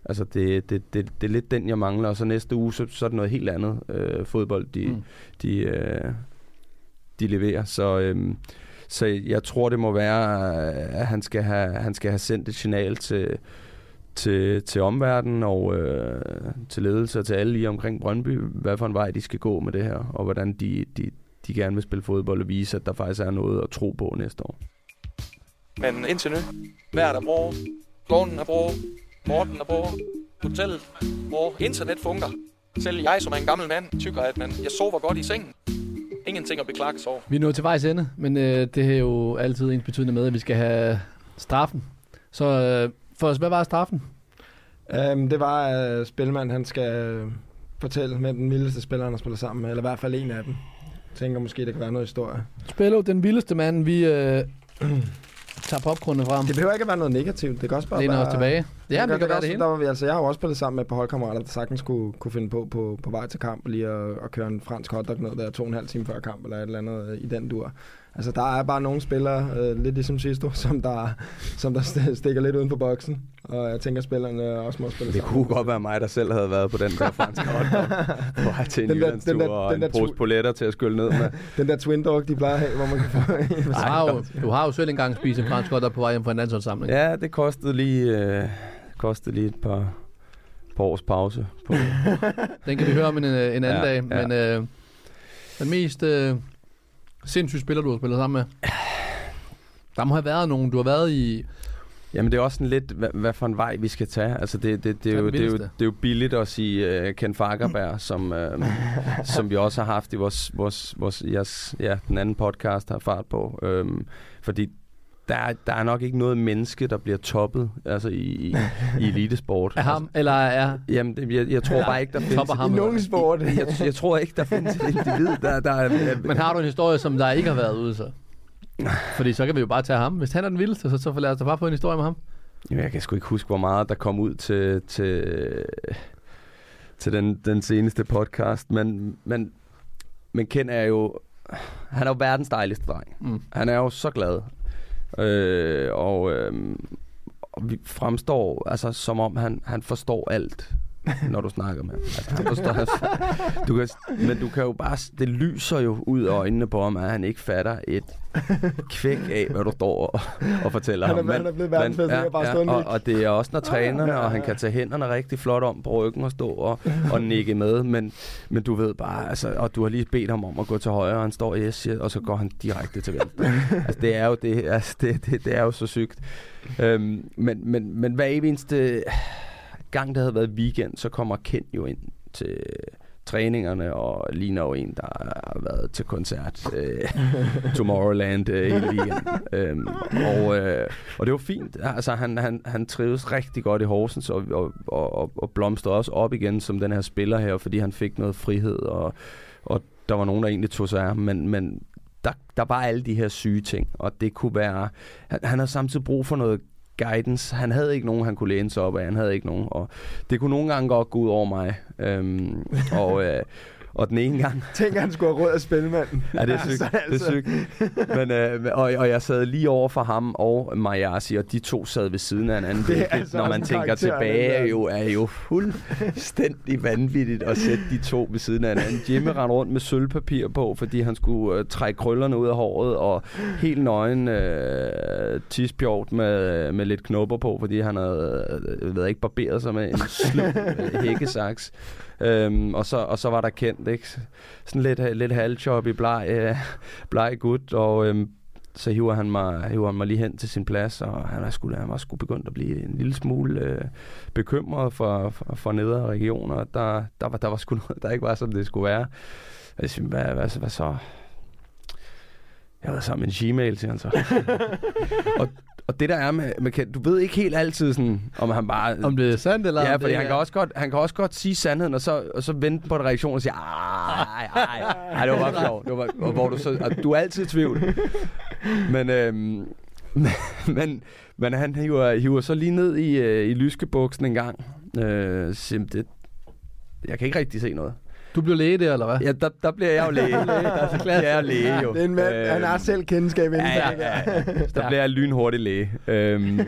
Altså, det, det, det, det er lidt den, jeg mangler, og så næste uge, så, så er det noget helt andet øh, fodbold, de, mm. de, øh, de leverer. Så, øh, så jeg tror, det må være, at han skal have, han skal have sendt et signal til, til, til omverdenen og øh, til ledelse og til alle lige omkring Brøndby, hvad for en vej de skal gå med det her, og hvordan de, de, de gerne vil spille fodbold og vise, at der faktisk er noget at tro på næste år. Men indtil nu, vejret er bra, klonen er bra, Morten er bra, hotellet bra, internet fungerer. Selv jeg, som er en gammel mand, tykker, at man, jeg sover godt i sengen. Ingenting at beklage sig over. Vi er nået til vejs ende, men øh, det er jo altid ens betydende med, at vi skal have straffen. Så øh, for hvad var straffen? Um, det var, at uh, Spilman han skal øh, fortælle med den vildeste spiller, han har spillet sammen med, eller i hvert fald en af dem. Jeg tænker måske, det kan være noget historie. Spillo, den vildeste mand, vi øh, tager popcornet frem. Det behøver ikke at være noget negativt. Det kan også bare Læner være... os tilbage. Ja, det, det kan være også, det hele. Der var vi, altså, jeg har jo også spillet sammen med et par holdkammerater, der sagtens kunne, kunne finde på, på på vej til kamp lige at, at køre en fransk hotdog ned der to og en halv time før kamp, eller et eller andet øh, i den dur. Altså, der er bare nogle spillere, øh, lidt ligesom sidste år, som der, som der st- stikker lidt uden for boksen. Og jeg tænker, at spillerne også må spille Det sammen. kunne godt være mig, der selv havde været på den der franske hotdog på vej til en Den der- den der- og den en der pose poletter til at skylle ned med. Den der twin dog, de plejer at have, hvor man kan få en Du har, jo, du har jo selv engang spist en fransk hotdog på vej hjem fra en landsholdssamling. Ja, det kostede lige, øh, kostede lige et par, par års pause. På, Den kan vi høre om en, øh, en anden Ja, dag. ja. Men øh, den mest øh, sindssyge spiller, du har spillet sammen med? Der må have været nogen. Du har været i... Jamen det er også sådan lidt, hvad, hvad for en vej vi skal tage. Altså det, det, det, er, jo, det, er, jo, det er jo billigt at sige uh, Ken Fagerberg, som, uh, som vi også har haft i vores, vores, vores yes, ja, den anden podcast, har fart på. Um, fordi der er, der er nok ikke noget menneske, der bliver toppet altså i, i, i elitesport. Er ham, eller er... Jamen, det, jeg, jeg tror bare ikke, der findes... Ham, I nogen sport. Jeg, jeg tror ikke, der findes et individ, der, der er... Men har du en historie, som der ikke har været ude, så? Fordi så kan vi jo bare tage ham. Hvis han er den vildeste, så, så lad os da bare få en historie med ham. Jamen, jeg kan sgu ikke huske, hvor meget der kom ud til, til, til den, den seneste podcast, men, men, men Ken er jo, han er jo verdens dejligste dreng. Mm. Han er jo så glad. Øh, og, øh, og vi fremstår altså, som om, han, han forstår alt, når du snakker med ham. Altså, han forstår, du kan, men du kan jo bare, det lyser jo ud af øjnene på ham, at han ikke fatter et kvæk af, hvad du står og, og fortæller Han er- ham. han er blevet verdensmester at bare stå og og, det er også, når trænerne, og han kan tage hænderne rigtig flot om på ryggen og stå og, og nikke med, men, men du ved bare, altså, og du har lige bedt ham om at gå til højre, og han står yes, siger, og så går han direkte til venstre. altså, det er jo, det, altså, det, det, det er jo så sygt. Øhm, men, men, men hver eneste gang, der havde været weekend, så kommer Ken jo ind til træningerne, og ligner jo en, der har været til koncert øh, Tomorrowland øh, hele weekenden. øhm, og, øh, og det var fint. Altså, han, han, han trives rigtig godt i Horsens, og, og, og, og blomstrede også op igen som den her spiller her, fordi han fik noget frihed, og, og der var nogen, der egentlig tog sig af ham, men, men der, der var alle de her syge ting, og det kunne være... Han, han har samtidig brug for noget guidance. Han havde ikke nogen, han kunne læne sig op af. Han havde ikke nogen, og det kunne nogle gange godt gå ud over mig. Øhm, og, øh, og den ene gang... Tænk, han skulle have råd af spillemanden. Ja, det er sygt. Altså, Det er sygt. Men, øh, og, og jeg sad lige over for ham og Majasi, og de to sad ved siden af hinanden. Det er hvilket, altså når man tænker tilbage, jo, er jo fuldstændig vanvittigt at sætte de to ved siden af hinanden. Jimmy rendte rundt med sølvpapir på, fordi han skulle øh, trække krøllerne ud af håret, og helt nøgen øh, tispjort med, med lidt knopper på, fordi han havde, øh, ved ikke, barberet sig med en slu øh, hækkesaks. Øhm, og, så, og så var der kendt, ikke? Sådan lidt, lidt halvchop i bleg, øh, bleg gut, og øhm, så hiver han, mig, hiver han mig lige hen til sin plads, og han, er sgu, han var sgu begyndt at blive en lille smule øh, bekymret for, for, for nedre regioner. Der, der, var, der var sgu noget, der ikke var, som det skulle være. Jeg siger, hvad, hvad, hvad så? Jeg har været sammen med en Gmail, siger han så. og, og det der er med, med Ken, du ved ikke helt altid sådan, om han bare... Om det er sandt, eller Ja, om fordi det han er... kan, også godt, han kan også godt sige sandheden, og så, og så vente på en reaktion og sige, ej, ej, ej, det var bare sjovt. Det var, hvor du, så, og du er altid i tvivl. Men, øhm, men, men han hiver, hiver så lige ned i, øh, i lyskebuksen en gang. Øh, sim, det, jeg kan ikke rigtig se noget. Du blev læge der, eller hvad? Ja, der, der bliver jeg jo læge. der er jeg læge jo. Det er en mand, Øh, han har selv kendskab inden Ja, ja, ja. Der bliver jeg lynhurtig læge. Øhm,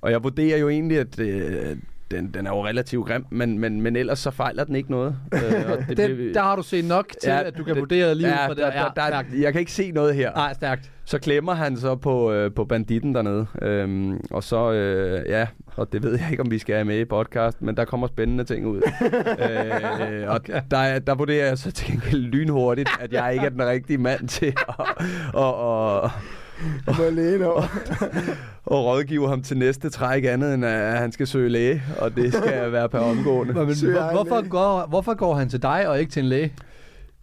og jeg vurderer jo egentlig, at øh, den, den er jo relativt grim, men, men, men ellers så fejler den ikke noget. Øh, og det Den, der har du set nok til, Ja, at du kan det- vurdere livet ja, fra der, der. der, der, jeg kan ikke se noget her. Nej, stærkt. Så klemmer han så på, øh, på banditten dernede. Øhm, og så, øh, ja, og det ved jeg ikke, om vi skal have med i podcast, men der kommer spændende ting ud. øh, og Okay. der, er- der vurderer jeg så til gengæld lynhurtigt, at jeg ikke er den rigtige mand til at, og, og, Må læne over. og rådgive ham til næste træk andet, end at han skal søge læge, og det skal være per omgående. Men, hvor, hvorfor, går, hvorfor går han til dig og ikke til en læge?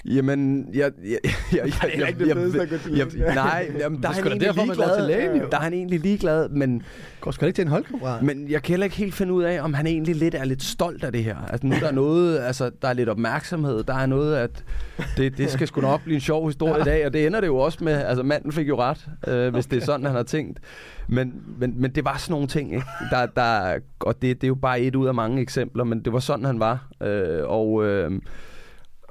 Jamen, jeg... jeg, jeg, jeg, jeg, er til jeg, læge. jeg, Nej, jamen, der er han egentlig ligeglad. til lægen, jo. Der er han egentlig ligeglad, men, Går sgu ikke til en holdkammerat? men jeg kan heller ikke helt finde ud af, om han egentlig lidt er lidt stolt af det her. Altså nu er der noget, altså der er lidt opmærksomhed, der er noget, at det, det skal sgu nok blive en sjov historie i dag, og det ender det jo også med, altså manden fik jo ret, øh, hvis det er sådan, han har tænkt. Men, men, men det var sådan nogle ting, ikke? Der, der, og det, det er jo bare et ud af mange eksempler, men det var sådan, han var. Øh, og... Øh,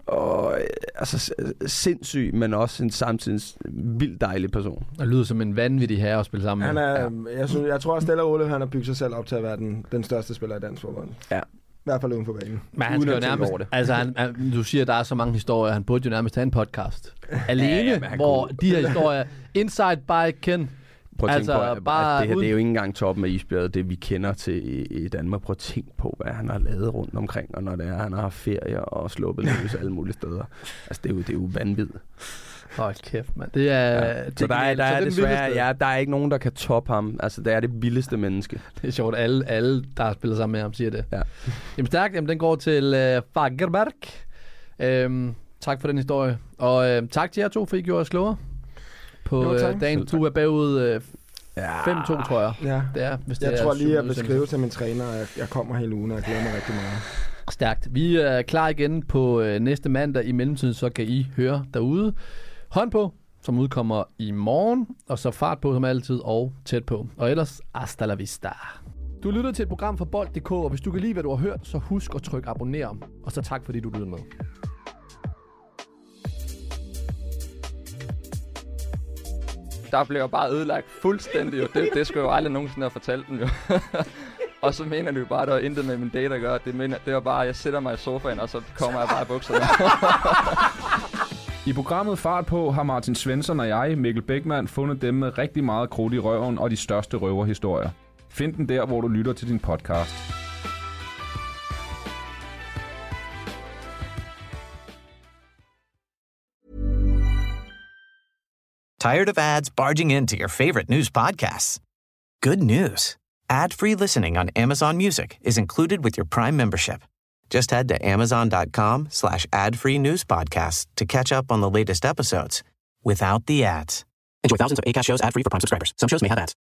og øh, altså s- sindssyg, men også en samtidig vildt dejlig person. Det lyder som en vanvittig herre at spille sammen Han med. er, jeg, synes, jeg tror også, Stella Ole, han har bygget sig selv op til at være den, den største spiller i dansk fodbold. Ja. I hvert fald uden for banen. Men han skal jo at nærmest, over det. altså han, han, du siger, at der er så mange historier, han burde jo nærmest have en podcast. Alene, ja, han hvor kunne- de her historier, Inside by Ken, Prøv at Altså, tænke på, at, bare at det her uden- det er jo ikke engang toppen af isbjerget, det vi kender til i, i Danmark. Prøv at tænke på, hvad han har lavet rundt omkring, og når det er, han har ferie og sluppet løs alle mulige steder. Altså, det er jo, det er jo vanvittigt. Hold kæft, mand. Det er... Ja. det Så der er, der Så er desværre, ja, der er ikke nogen, der kan toppe ham. Altså, det er det vildeste menneske. Det er sjovt, alle, alle der har spillet sammen med ham, siger det. Ja. Jamen stærkt, jamen, den går til øh, Fagerberg. Øhm, tak for den historie. Og øh, tak til jer to, for I gjorde os klogere på Jo, tak. øh, dagen. Tak. Du er bagud øh, Ja. 5-2, tror jeg. Ja. Det er, hvis det Jeg er tror lige, jeg vil skrive til min træner, at jeg kommer hele ugen, og jeg glæder mig rigtig meget. Stærkt. Vi er klar igen på øh, næste mandag. I mellemtiden så kan I høre derude. Hånd på, som udkommer i morgen. Og så fart på som altid og tæt på. Og ellers hasta la vista. Du lytter til et program fra Bold.dk, og hvis du kan lide, hvad du har hørt, så husk at trykke abonner. Og så tak, fordi du lyttede med. Der blev jo bare ødelagt fuldstændig. Jo. Det, det skulle jeg jo aldrig nogensinde have fortalt dem jo. og så mener de jo bare, at der var intet med min date at gøre. Det, mener, det var bare, at jeg sætter mig i sofaen, og så kommer jeg bare i bukserne. I programmet Fart på har Martin Svensson og jeg, Mikkel Bækman, fundet dem med rigtig meget krudt i røven og de største røverhistorier. Find den der, hvor du lytter til din podcast. Tired of ads barging into your favorite news podcasts? Good news. Ad-free listening on Amazon Music is included with your Prime membership. Just head to amazon.com slash ad-free news podcasts to catch up on the latest episodes without the ads. Enjoy thousands of ACAST shows ad-free for Prime subscribers. Some shows may have ads.